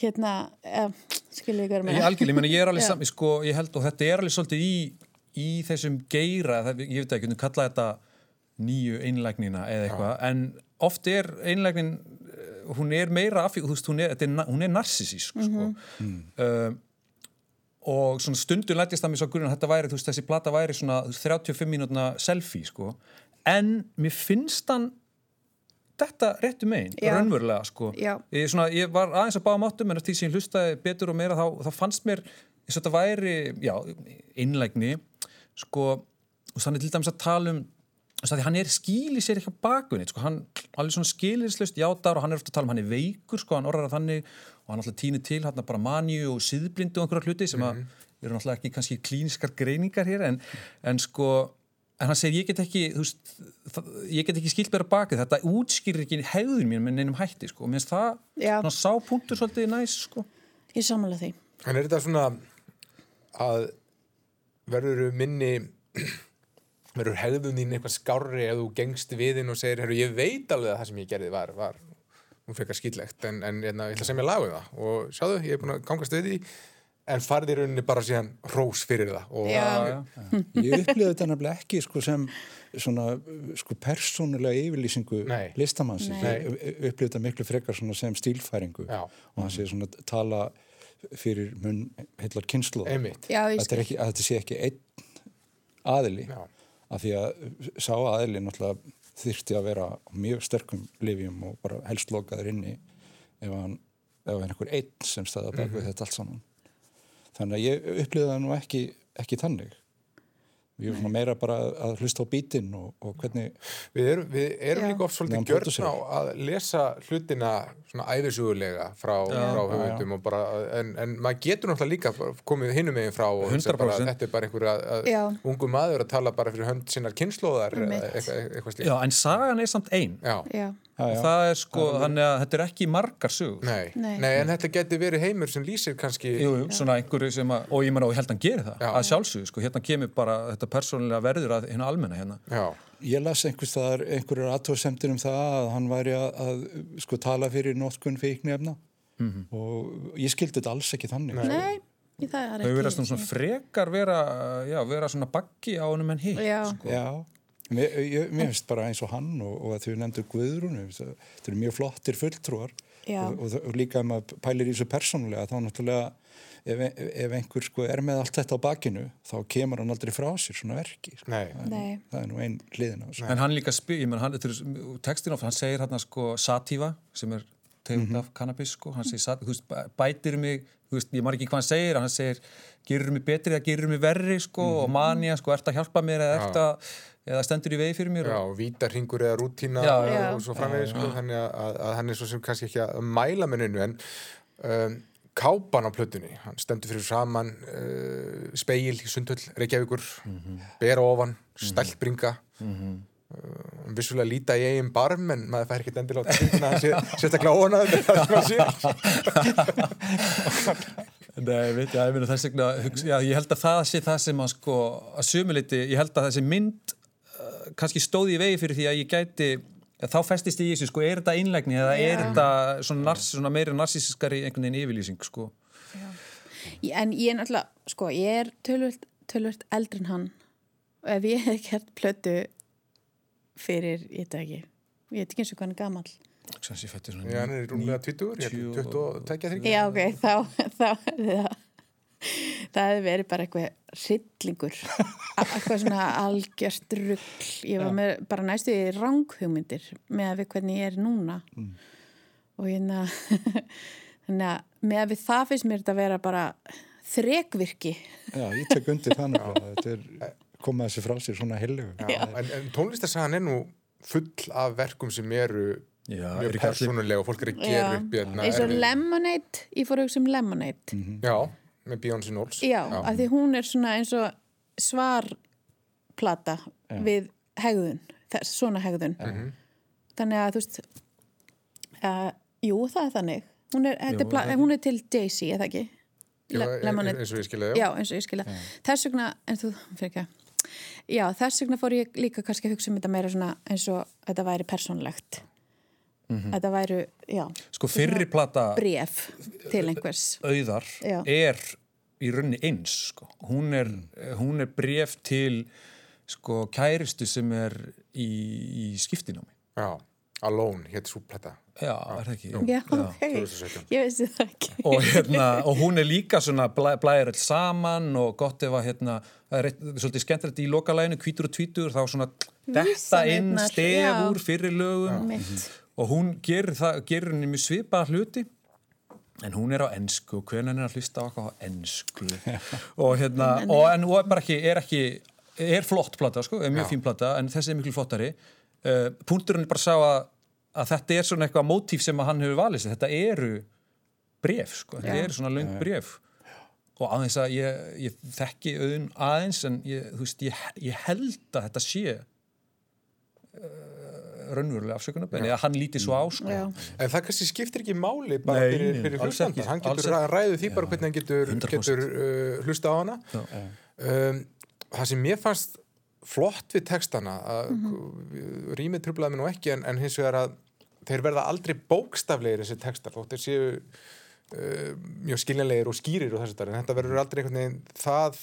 hérna eh, skilja ykkur Ég, algjörlega, ég, er alveg saman, sko, ég held og þetta er alveg svolítið í, í þessum geira, það, ég veit ekki, hvernig kalla þetta nýju einlægnina eða eitthvað, en oft er einlægnin, eh, hún er meira af, þú veist, hún er, þetta er, na- hún er narsisísk, sko. Um, og svona stundum lætist það mér svo grunn að þetta væri, þú veist, þessi plata væri svona þú veist, 35 mínútna selfie, sko, en mér finnst hann þetta réttu megin, raunverulega, sko. Ég, svona, ég var aðeins að báða máttum en eftir því sem ég hlustaði betur og meira þá, þá fannst mér eins og þetta væri, já, innlægni sko, og þannig til dæmis að tala um Þannig að hann er skýli sér ekki á bakunni, sko, hann alveg svona skilislust játar og hann er ofta að tala um hann er veikur, sko, hann orðar að þannig og hann alltaf týnir til hann bara manju og siðblindu og einhverja hluti sem að eru náttúrulega ekki kannski klíniskar greiningar hér en, en sko, en hann segir ég get ekki, þú veist, það, ég get ekki skilt mér á bakið, þetta útskýrir ekki hegðun mín með neinum hætti, sko, og mér finnst það Já. svona sápunktur svolítið næs, sko. Ég sammála því. En er þetta svona að verður minni verður hegðun þín eitthvað skárri ef þú gengst við þinn og segir, herru, ég veit alveg að það sem ég gerði var, var hún frekar skýtlegt, en, en hérna, ég ætla að semja lag um það og sjáðu, ég er búin að gangast við því en farði í rauninni bara síðan rós fyrir það og Já. Ég upplifði þetta nefnilega ekki sko, sem svona sko, persónulega yfirlýsingu. Nei. Ég upplifði þetta miklu frekar svona sem stílfæringu Já. og hann sé svona tala fyrir mun heillar kynslu. Já, Þetta, er ekki, að þetta sé ekki einn aðili Já. af því að sá aðili náttúrulega þyrfti að vera mjög sterkum lifjum og bara helst lokaður inni ef hann ef hann einhver einn sem staða bak við þetta allt saman þannig að ég upplýði það nú ekki, ekki þannig ég er svona meira bara að hlusta á bítinn og, og hvernig Við erum, við erum líka oft svolítið gjörn á að lesa hlutina svona æfisugulega frá, frá höfundum og bara, en, en maður getur náttúrulega líka komið hinnum meginn frá og bara, 100%. þetta er bara einhver að, að Já. ungu maður að tala bara fyrir hönd sinnar kynnslóðar eitthvað, eitthvað slíkt. Já, en sagan er samt ein. Já. Já. Já, já, það er sko, þannig að þetta er ekki margar sögur. Nei. Nei. Nei. en þetta geti verið heimur sem lýsir kannski Jú, jú, svona einhverju sem að, og ég menna og ég held að hann gerir það, Já. að sjálfsögðu, sko, hérna kemur bara þetta persónulega verður að hérna almenna hérna. Já, ég las einhvers staðar einhverjar aðtóðsemtir um það að hann væri að, að sko tala fyrir notkun fíknefna Mhm. og ég skildi þetta alls ekki þannig sko. Nei, í það er Þau ekki. vera svona, svona frekar vera, já, vera svona baggi á honum en hitt. Já. Sko. Mér, ég, mér finnst bara eins og hann og, og að þau nefndur Guðrún þetta eru mjög flottir fulltrúar. Og, og, og líka ef maður pælir í þessu persónulega þá náttúrulega ef, ef einhver sko er með allt þetta á bakinu þá kemur hann aldrei frá sér svona verki sko. nei, Nei. það er nú einn hliðin á þessu. En hann líka spyr, ég menn, hann, þetta er textin of, hann segir hérna sko sativa, sem er tegund af kannabis, sko, hann segir, sat- þú veist, bæ- bætir mig, þú veist, ég maður ekki hvað hann segir, hann segir, gerir mig betri eða gerir mig verri, sko, og manja, sko, ert að hjálpa mér eða ert að, eða stendur í vegi fyrir mér já, og, vítarhingur eða rútína Já, já. og svo framvegis sko, þannig að, að, hann er svo sem kannski ekki að mæla menninu en um, kápan á plötunni, hann stendur fyrir saman uh, speil í sundhull Reykjavíkur, bera ofan stælbringa uh, vissulega líta í eigin barm en maður fær ekkert sé sérstaklega ónaður með það sem hann sé. Nei, veit, já, ég vegna, hugsa- já, ég held að það sé það sem að sko, að sumuleiti, ég held að þessi mynd kannski stóði í vegi fyrir því að ég gæti, að þá festist ég í þessu, sko, er þetta einlægni eða er þetta svona, nars, svona meira narsísiskari einhvern veginn yfirlýsing, sko. Ég- En ég er náttúrulega, sko, ég er tölvöld, tölvöld eldri en hann og ef ég hef gert plötu fyrir, ég veit ekki, ég veit ekki eins og hvað hann er gamall. Sem sé fættur svona... Já, hann er rúmlega 20, ég held 22 þryggjum. Já, ok, þá, þá hefði það, hefði verið bara eitthvað hryllingur, A- eitthvað svona algjört rugl. Ég var með bara næstu í ranghugmyndir með að við hvernig ég er núna. Og hérna, þannig að með að við það finnst mér þetta að vera bara þrekvirki. Já, ég tek undir þannig að þetta er komað þessi frá sér svona heilegu Já, en, en tónlistarsagan er nú full af verkum sem eru Já, mjög er persónulega og fólk er að gera upp hérna eins og Lemonade, ég fór að hugsa um Lemonade. Já, með Beyoncé Knowles Já, af því hún er svona eins og svarplata við hegðun, þess, svona hegðun. Þannig að þú veist, uh, jú það er þannig. Hún er, jú, Jú, er hún er til Daisy, eða ekki? Já, Le Lemonade. eins og ég skilja, Já, eins og ég skilja. Þess vegna, en þú, fyrir ekki að, já, þess vegna fór ég líka kannski að hugsa um þetta meira svona eins og þetta væri persónlegt. Þetta væri, já, Sko, fyrri plata bref til einhvers. auðar Já. er í rauninni eins, sko. Hún er, hún er bref til, sko, kæristu sem er í, í skiptinámi. Já, Alone, hétt svo plata Já, er það ekki? Já, ok. 2017. Ég veist það ekki. og, hérna, og hún er líka svona blæ, blæðir all saman og gott ef að hérna, það er eitt, svolítið skemmtilegt í lokalæginu, hvítur og tvítur þá svona detta inn stefur já. fyrir lögum Mitt. Og hún gerir, það, gerir henni mjög svipaða hluti en hún er á ennsku og hvernig hann er að hlusta á eitthvað á ennsku og hérna, og, en og er bara ekki, er ekki er flott plata sko, er mjög Já. fín plata en þessi er miklu flottari. Uh, punkturinn er bara að sá að, að þetta er svona eitthvað mótíf sem hann hefur valið sér. Þetta eru bref sko, þetta Já. eru svona löng bref og aðeins að ég, ég þekki auðun aðeins en ég, þú veist, ég, ég held að þetta sé uh, raunverulega afsökunum eða hann líti svo á sko. Já. En það kannski skiptir ekki máli bara Nei, fyrir, fyrir hlustanda. Hann getur ræðu því bara hvernig hann getur, 100%. getur uh, hlusta á hana. Um, það sem mér fannst flott við textana, að Mhm. rýmið trublaði mér nú ekki, en, en hins vegar að þeir verða aldrei bókstaflegir þessi textar, þótt þeir séu mjög skiljanlegir og skýrir og þess að en þetta verður aldrei einhvern veginn það,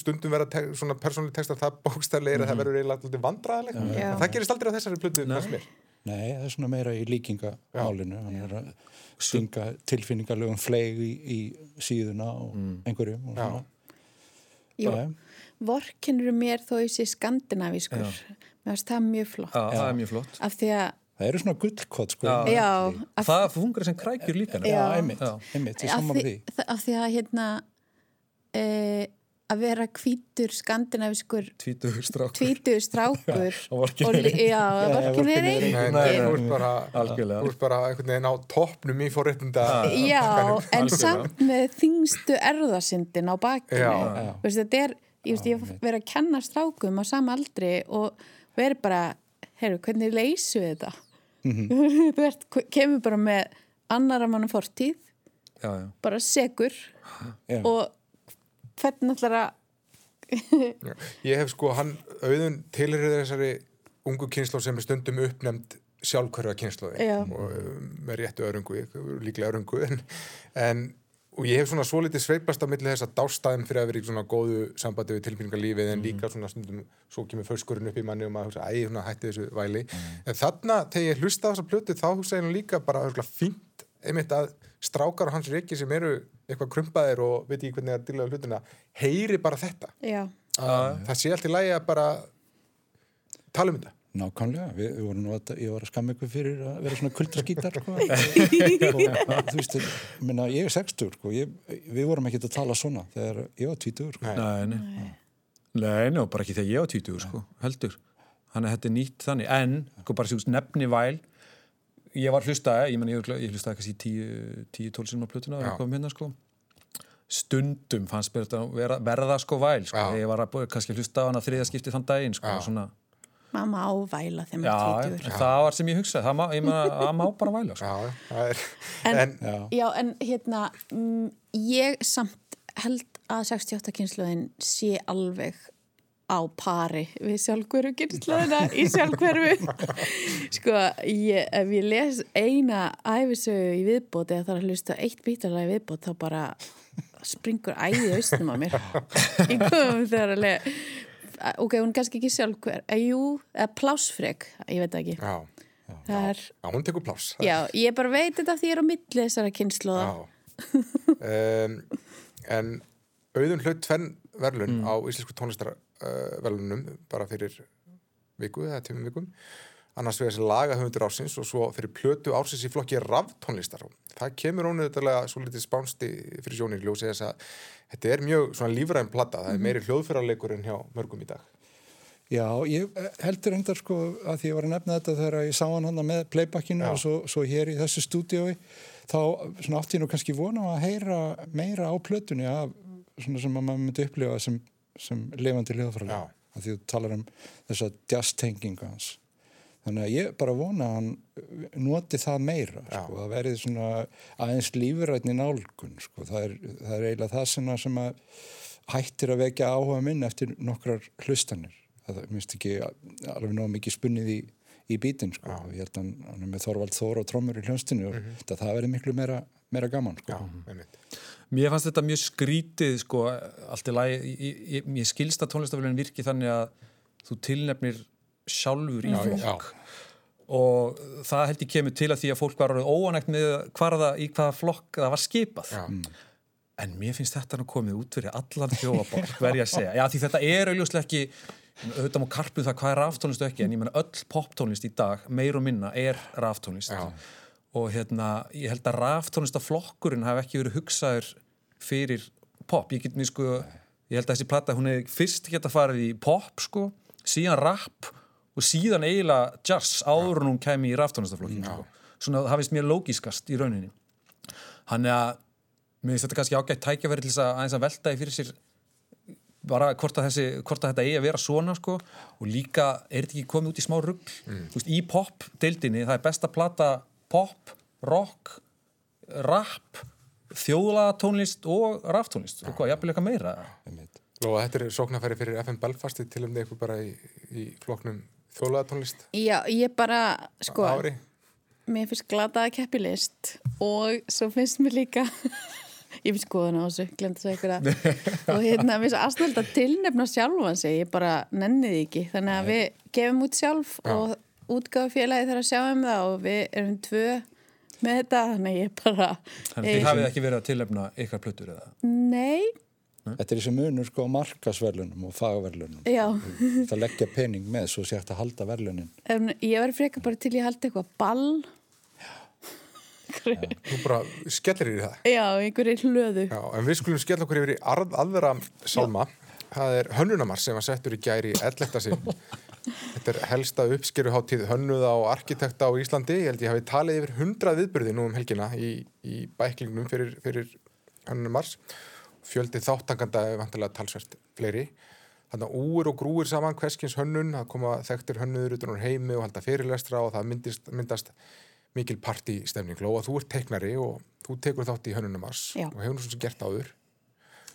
stundum verða te svona persónuleg textar það bókstaflegir að það verður eiginlega alltaf vandræðilegt, Já. en það gerist aldrei á þessari plötu, mér. Nei, það er svona meira í líkingamálinu. Hann er að stinga tilfinningarlegum fleig í, í síðuna og einhverjum og svona. Jú, Já. vorkinnur mér þó sé skandinavískur. Mér finnst það mjög flott. Já, það er mjög flott. Af því að, Það eru svona gullkott sko Já. já, af, það fungur sem krækjur líka Já, einmitt, einmitt, ég sammála því, af því að hérna e, að vera hvítur skandinavískur tvítugur strák tvítur strákur Og vorkinn og er li- já, vorkin vorkinn Nei, engin nei, þú ert bara, Algjörlega. þú ert bara einhvern veginn á toppnum í fórréttinda Já, en Algjörlega. samt með þingstu erðasindin á bakinu. Þetta er, ég veist, ég verið að kenna strákum á sama aldri og verið bara, heyrðu, hvernig leysu við þetta? þú ert, kemur bara með annara manna fortíð, já, já. bara segur Já. og hvernig ætlar að Ég hef sko, hann auðun tilhyrið þessari ungu kynslu sem er stundum uppnefnd sjálfkörfa kynsluði og um, með réttu örungu, líklega örungu en, en og ég hef svona svo litið sveipast á milli þess að dástæðum fyrir að vera í svona góðu sambandi við tilbyrningarlífið en líka svona stundum svo kemur fölskurinn upp í manni og maður hugsa, æ, svona hætti þessu væli. En þarna, þegar ég hlusta á þessa plötu þá hugsa ég nú líka bara örugglega fínt einmitt að strákar og hans reiki sem eru eitthvað krumpaðir og veit ekki hvernig að dýla hlutina, heyri bara þetta. Að það sé allt í lægi að bara tala um þetta Nákvæmlega, við, við vorum nú að, ég var að skamma ykkur fyrir að vera svona kultraskítar sko. og þú veist, minna, ég er 60 sko, ég, við vorum ekki að tala svona þegar ég var 20 sko. Nei. Nei, nei. Nei, ná, bara ekki þegar ég á 20, sko, heldur. Þannig að þetta er nýtt þannig. En, sko, bara sem nefni væl, ég var hlustaði, ég menn, ég, ég hlustaði kannski 10-12 sinna á plötuna Já. ég kom hérna, sko. Stundum fannst mér þetta vera, verða sko væl, sko. Já. Ég var að kannski að hlusta á hana þriða skipti þann daginn, sko, Já. Svona. mamma ávæla þegar maður en tvítur það var sem ég hugsaði, það má, ég meina, það má bara væla, sko. Já, það er, En- en, Já. Já, en hérna, mm, ég samt held að 68 kynsluðin sé alveg á pari við sjálfhverfu kynsluðina í sjálfhverfu. sko, ég, ef ég les eina æfisögu í viðbót eða þarf að hlusta eitt bítalega í viðbót þá bara springur æði austum á mér. Ég komum þegar að lega, ok, hún er kannski ekki sjálfhver, eða jú, eða plásfreg, ég veit það ekki. já, Það er, já, hún tekur pláss já, ég bara veit þetta því ég er á milli þessara kynsluða. Já. um, en auðun hlaut tvenn verlun á íslensku tónlistarverlunum uh, bara fyrir viku eða tímum vikum annars vegar þessi lagahöfundur ársins og svo fyrir plötu ársins í flokki raftónlistar. Það kemur ónöðulega svo litið spánsti fyrir sjónir ljósi þess að þetta er mjög svona lífræðin plata. Það er meiri hljóðfyrarleikur en hjá mörgum í dag. Já, ég heldur endar sko að því ég var að nefna þetta þegar ég sá hann hann með playbackinu Já. og svo, svo hér í þessu stúdiói þá svona átti ég nú kannski vona að heyra meira á plötunni af svona sem að maður myndi upplifa sem, sem lifandi hljóðfræði Já. að því þú talar um þessa jazz-tengingu hans þannig að ég bara vona að hann noti það meira sko, það verið svona aðeins lífrætni nálgun sko, það er, það er eiginlega það sem að, sem að hættir að vekja áhuga minn eftir nokkrar hlustanir. Það minnst ekki alveg nóg mikið spunnið í, í bítinn sko. Já. ég held að hann- er með Þorvald Þór og trommur í hljónstinu og mm það verið miklu meira, meira gaman sko. já, Mér fannst þetta mjög skrítið sko, allt í lagi, ég, ég, ég skilst að tónlistafélagin virki þannig að þú tilnefnir sjálfur í flokk. Og það held ég kemur til að því að fólk var orðið óanægt með hvar það, í hvaða flokk það var skipað. Já. en mér finnst þetta nú komið út fyrir allan þjóðaból, verð ég að segja. Já því þetta er auðvitað ekki auðvitað má karpu það hvað er raftónlist og ekki en ég menna öll poptónlist í dag, meir og minna er raftónlist. Já. og hérna, ég held að raftónlistaflokkurinn hafi ekki verið hugsaður fyrir pop, ég get mér sko ég held að þessi platta, hún hefði fyrst geta farið í pop sko, síðan rap og síðan eiginlega jazz áður en hún kemi í raftónastaflokkin sko. svona það finnst mér lógiskast í rauninni. Hann er að mér finnst þetta kannski ágætt tækjaverið til þess að aðeins að velta í fyrir sér bara hvort að, þessi, hvort að þetta eigi að vera svona sko. Og líka er þetta ekki komið út í smá rugg mm. veist, í pop-deildinni það er besta plata pop, rock rap þjóðlaga tónlist og raftónlist. Og hvað, jafnvel eitthvað meira? Og þetta er sóknarfæri fyrir FM Belfasti til um því eitthvað bara í, í floknum þjóðlaga tónlist. Já, ég bara, sko ári. mér finnst glataða keppilist og svo finnst mér líka ég finnst skoðan á þessu, glemt að segja ykkur að. Og hérna, mér finnst aðstöld að tilnefna sjálfan sig, ég bara nenniði ekki. Þannig að við gefum út sjálf Já. og útgáðufélagi þarf að sjá um það og við erum tvö með þetta, þannig að ég bara Þannig þið hafið ekki verið að tilefna ykkar plötur eða? Nei, Þetta er þessi munur sko á markasverlunum og fagverlunum. já Það leggja pening með svo sé hægt að halda verlunin. en ég verður frekar bara til ég haldi eitthvað ball Þú bara skellir í það já, einhverju hlöðu Já, en við skulum skella okkur yfir í arð, aðra salma. Það er Hönnunamar sem var settur í gæri 11. sinn. Þetta er helsta uppskeruháttíð hönnuða og arkitekta á Íslandi. Ég held ég hafi talið yfir 100 viðburði nú um helgina í, í bæklingnum fyrir, fyrir Hönnunamars. Fjöldi þáttanganda er vantilega talsvert fleiri. Þannig að úr og grúir saman hverskins hönnun, það koma þekktir hönnuður utan úr heimi og halda fyrirlestra og það myndist, myndast mikil partístemning. Lóa, þú ert teiknari og þú tekur þátt í hönnunamars Já. og hefur sem gert áður.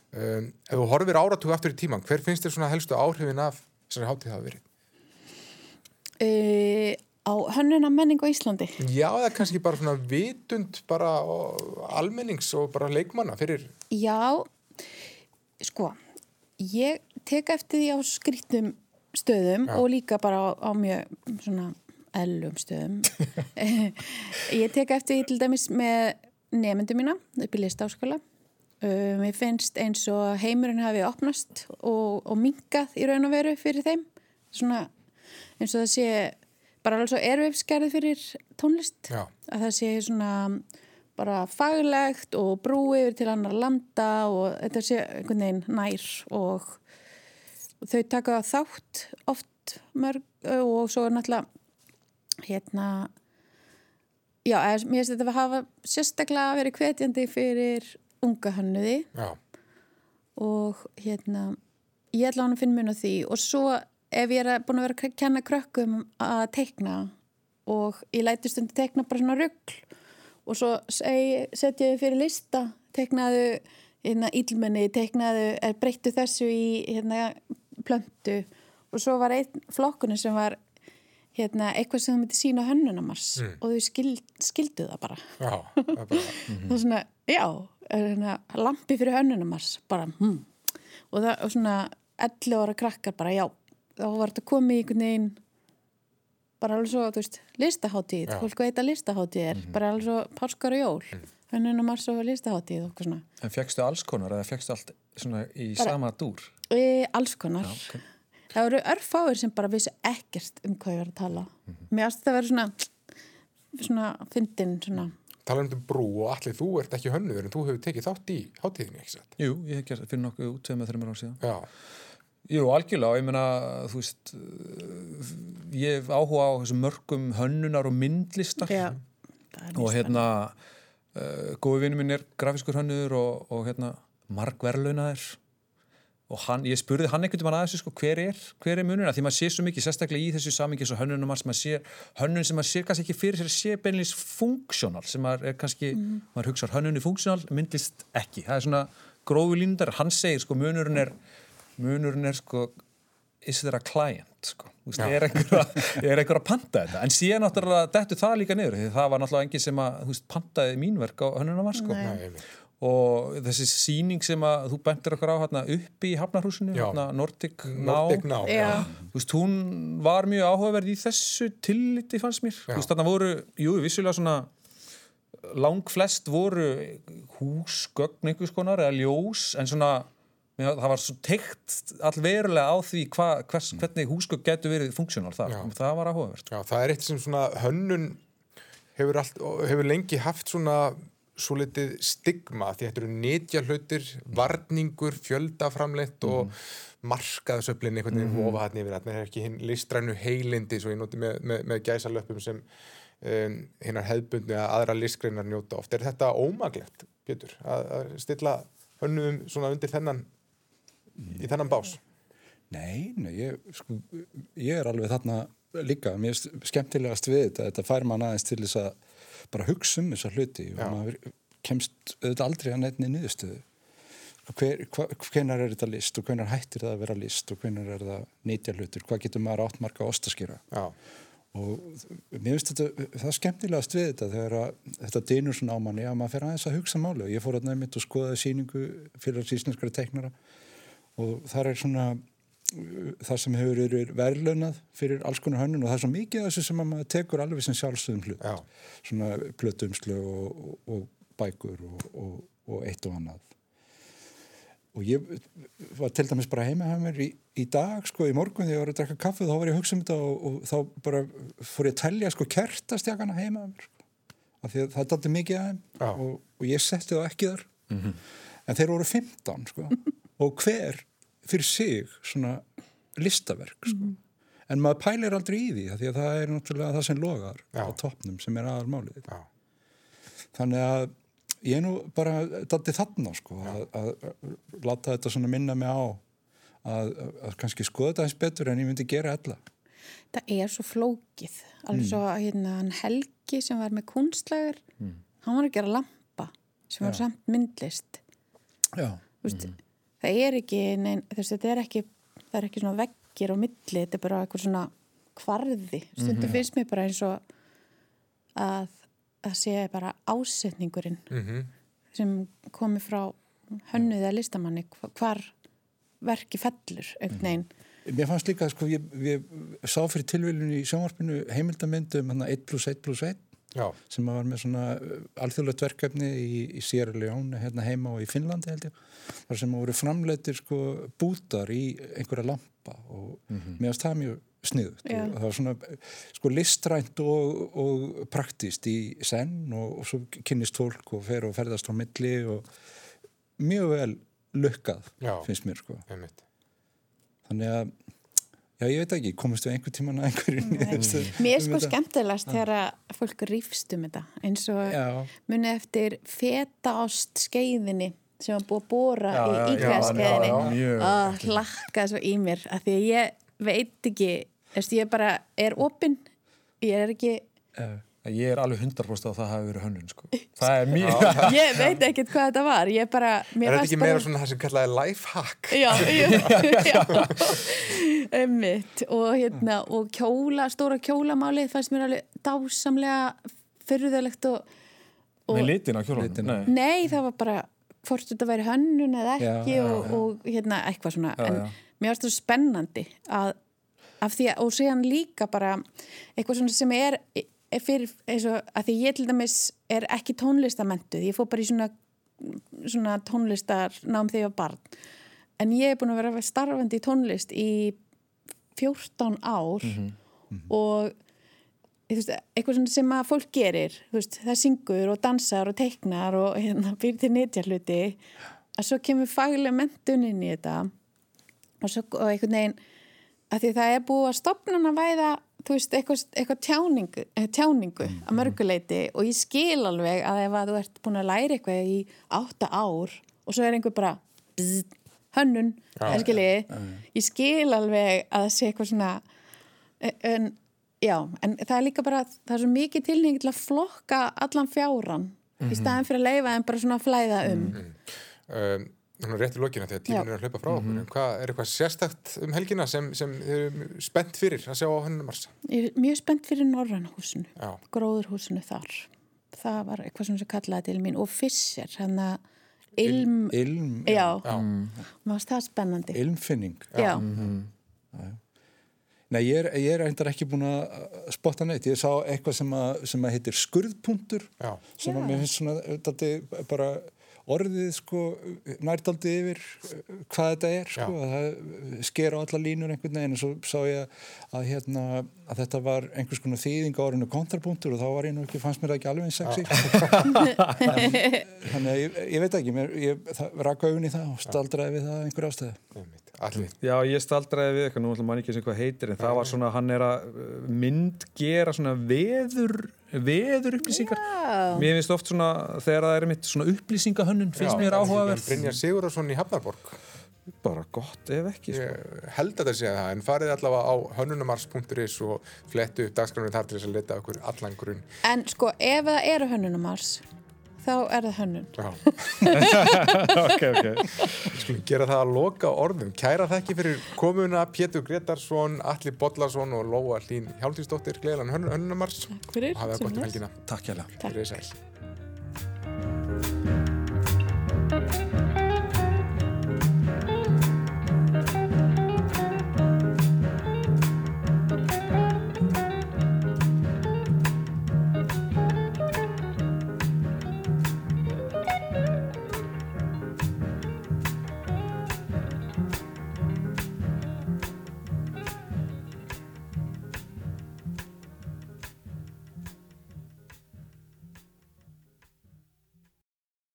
Um, ef þú horfir áratug aftur í tíman, hver finnst þér svona helstu áhrifin af þessari hátíð hafa verið? uh, á hönnuna menning á Íslandi Já, það er kannski bara svona vitund bara og almennings og bara leikmanna fyrir, Já, sko, ég tek eftir því á skrýttum stöðum Já. og líka bara á, á mjög svona ellum stöðum. ég tek eftir því til dæmis með nefndu mína upp í listáskóla. Uh, mér finnst eins og heimurinn hafi opnast og, og minkað í raun og veru fyrir þeim. Svona eins og það sé bara alveg svo erfifskerði fyrir tónlist já, að það sé svona bara faglegt og brúi yfir til annar landa og þetta sé einhvern veginn nær og þau taka þátt oft mörg og svo er náttúrulega hérna já, eða, mér finnst þetta að hafa sérstaklega verið hvetjandi fyrir unga hannuði já, og hérna ég ætla hann að finna mun á því. Og svo ef ég er búin að vera að kenna krökkum að teikna og ég læti stundi teikna bara svona rugl og svo setja ég fyrir lista teiknaðu hérna, ílmenni, teiknaðu er breyttu þessu í hérna, plöntu og svo var einn flokkunni sem var hérna, eitthvað sem þú myndi sína hönnunamars Mm. og þau skil, skildu það bara já, það bara, það er svona, já, er hérna, lampi fyrir hönnunumars, bara hm. og það og svona 11 ára krakkar bara, já, þá var þetta komið í einhvern veginn bara alveg svo, þú veist, listaháttíð fólk veit að listaháttíð er, bara alveg svo páskar og jól, mm. hönnunumars og listaháttíð og eitthvað svona, En fegstu alls konar eða fegstu allt svona í Bara- sama dúr? e, alls konar Já, ok. það voru örfáir sem bara vissi ekkert um hvað ég var að tala mér ást það að vera svona svona fyndin, svona talandi um brú og allir, þú ert ekki hönnuður en þú hefur tekið þátt í hátíðinni, ekki satt? Jú, ég hef gert fyrir nokkuð út tveim eða þreymur ár síðan. Já, Jú, algjörlega, ég meina, þú veist, uh, ég áhuga á þessum mörgum hönnunar og myndlistar. Já, er og hérna, uh, góði vinnu minn er grafiskur hönnur og, og hérna, margverlunaðir og hann, ég spurði hann einhvern veginn að þessu sko, hver er, hver er mununa, því maður sé svo mikið sérstaklega í þessu samingi svo hönnunum sem maður sé, hönnun sem maður sé kannski ekki fyrir sér sé beinlýs funksjónal sem maður er kannski, maður hugsar hönnunni funksjónal, myndlist ekki, það er svona grófi línundar, hann segir sko munurinn er, munurinn er sko is there a client sko Þú veist, Já. er einhver, að, er panta þetta en síðan náttúrulega dettu það líka niður því það var náttúrulega engin sem að þú veist, pantaði mín verk á hönnunum var sko Nei. Og þessi síning sem að þú bentir okkur á hérna uppi í Hafnarhúsinu Já. hérna Nordic Now Nordic Now, Já. Þú veist, hún var mjög áhugaverð í þessu tilliti fannst mér Já. þú veist, þarna voru, jú, vissulega svona langflest voru húsgögn einhvers konar eða ljós, en svona það var svo teikt allverulega á því hva, hvers, hvernig húsgögn getur verið funksjónal þar, Já. það var áhugavert Já, það er eitt sem svona hönnun hefur, allt, hefur lengi haft svona svo litið stigma því þetta eru nýtja hlutir, varningur, fjöldaframleitt og mm. markaðsöflin einhvern veginn mm. vofa hann yfir þetta er ekki hinn listrænu heilindi svo ég noti með, með, með gæsalöpum sem um, hinnar hefðbundni að aðra listgreinar njóta oft. Er þetta ómaglegt, Pétur, að, að stilla hönnuðum svona undir þennan í þennan bás? Nei, nei, ég, sko, ég er alveg þarna líka, mér er skemmtilegast við þetta, þetta fær mann aðeins til þess að bara hugsa um þessa hluti og Já. maður kemst auðvitað aldrei að nefni niðurstöðu. Hver, hvenar er þetta list og hvenar hættir það að vera list og hvenar er það nýtja hlutur, hvað getur maður áttmarka að ostaskýra. Já. Og mér finnst þetta, það er skemmtilegast við þetta þegar að, þetta dynur svona á manni að maður fer aðeins að hugsa máli og ég fór að nefnitt og skoðaði síningu fyrir sísneskara teiknara og þar er svona það sem hefur verið verðlönað fyrir alls konar hönnun og það er svo mikið þessu sem maður tekur alveg sem sjálfsögum hlut Já. svona plötumslu og, og, og bækur og, og eitt og annað og ég var til dæmis bara heima hjá mér í, í dag sko í morgun þegar ég var að drekka kaffu þá var ég að hugsa um þetta og þá bara fór ég að tellja sko kertastjakana heima mér sko. af því að það dætti mikið aðeim og ég setti það ekki þar mm -hmm. en þeir voru 15 sko og hver fyrir sig svona listaverk sko. mm. en maður pælir aldrei í því því að það er náttúrulega það sem logar Já. á toppnum sem er aðalmálið þannig að ég er nú bara dætti þarna sko að, að, láta þetta svona minna mig á að, að kannski skoða þetta eins betur en ég myndi gera alla Það er svo flókið alveg mm. svo hérna Helgi sem var með kunstlagur mm. hann var að gera lampa sem var Já. samt myndlist Já Vist, mm það er ekki, nein, þess, þetta er ekki það er ekki svona veggir á milli þetta er bara eitthvað svona kvarði. Stundum mm -hmm. finnst mér bara eins og að það sé bara ásetningurinn mm -hmm. sem komi frá hönnuðið að listamanni hvar verki fellur einhvern veginn. Mér fannst líka að sko, ég, ég sá fyrir tilvílunni í sjónvarpinu heimildamöndum 1 plus 1 plus 1 Já. sem var með svona uh, alþjóðlegt verkefni í, í Sierra Leone hérna heima og í Finnlandi held ég þar sem voru framleitir sko bútar í einhverja lampa og mm -hmm. meðast það mjög sniðut yeah. og það var svona sko listrænt og, og praktist í senn og, og svo kynist fólk og fer og ferðast á milli og mjög vel lukkað Já. finnst mér sko þannig að Já, ég veit ekki, komist við einhver tíman að einhverjum Mér er sko skemmtilegast þegar fólk rýfst um þetta eins og muni eftir feta ást skeiðinni sem var búið að bóra já, í íkvæðaskeiðinni og hlakka svo í mér af því að ég veit ekki ég bara er opinn ég er ekki uh. Ég er alveg 100% að það hafi verið hönnun sko. Það er mjög Ég veit ekkert hvað þetta var Er þetta ekki bara... meira svona það sem kallaði lifehack? Já, já Ummitt og, hérna, og kjóla, stóra kjólamáli fannst mér alveg dásamlega fyrruðalegt og, og Nei, litin á kjólan Nei. Nei, það var bara hvort þetta væri hönnun eða ekki já, og, og hérna eitthvað svona en mér finnst þetta spennandi að, af því að, og séðan líka bara eitthvað svona sem er fyrir, eins og að því ég til dæmis er ekki tónlistamentuð, ég fór bara í svona, svona tónlistar nám þegar ég var barn, en ég er búin að vera starfandi í tónlist í 14 ár mm -hmm. og veist, eitthvað sem að fólk gerir veist, það syngur og dansar og teiknar og hérna, byrjir til nýttjarluti að svo kemur faglega mentun inn í þetta og, svo, og einhvern veginn að því það er búið að stopna að væða þú veist, eitthvað, eitthvað tjáningu, eh, tjáningu mm, að mörguleiti og ég skil alveg að ef að þú ert búin að læra eitthvað í átta ár og svo er einhver bara bzz, hönnun, ja, skilji, ja, ja. ég skil alveg að það sé eitthvað svona e, en, já, en það er líka bara, það er svo mikið tilning til að flokka allan fjáran mm -hmm. í mhm. staðan fyrir að leifa en bara svona flæða um mm -hmm. um Að rétt í lokina þegar tíman er að hlaupa frá okkur. Mm -hmm. Hvað er eitthvað sérstakt um helgina sem, sem þið eru spennt fyrir að sjá á hennumars? Ég er mjög spennt fyrir Norrannhúsinu, gróðurhúsinu þar. Það var eitthvað sem sem kallaði til mín og Fisser, hann að ilm... Ilm? Já, já. Mm. maður það spennandi. Ilmfinning? Já. Mm -hmm. já. Nei, ég er, ég er eitthvað ekki búin að spotta neitt. Ég sá eitthvað sem að, sem að heitir skurðpuntur, sem að mér finnst svona, þetta er bara orðið sko nærtaldi yfir uh, hvað þetta er sko, Já. að það sker á alla línur einhvern veginn og svo sá ég að, hérna, að þetta var einhvers konar þýðing á orðinu kontrapunktur og þá var ég nú ekki, fannst mér það ekki alveg eins sexy þannig að ég, ég veit ekki mér, ég það, raka augun í það og staldraði við það einhver ástæði. Allir. Já, ég staldraði við eitthvað, nú ætlum mann ekki sem hvað heitir en það var svona, hann er að uh, myndgera svona veður veður upplýsingar Já. Mér finnst oft svona, þegar það er mitt svona upplýsingahönnun, finnst Já, mér áhugaverð Brynjar Sigurðarsson í Hafnarborg Bara gott ef ekki sko. Ég held að það sé það, en farið allavega á hönnunumars.is og flettu upp dagskránið þar til þess að leta okkur allan grunn. En sko, ef það eru hönnunumars, þá er það hönnun. Já, ok, ok skulum gera það að loka orðum. Kæra þekki fyrir komuna Pétur Gretarsson, Alli Bollarsson og Lóa Hlín Hjálmtíðsdóttir, gleðilan hönnunumars og hafa það gott um helgina. Takk hjá sæl.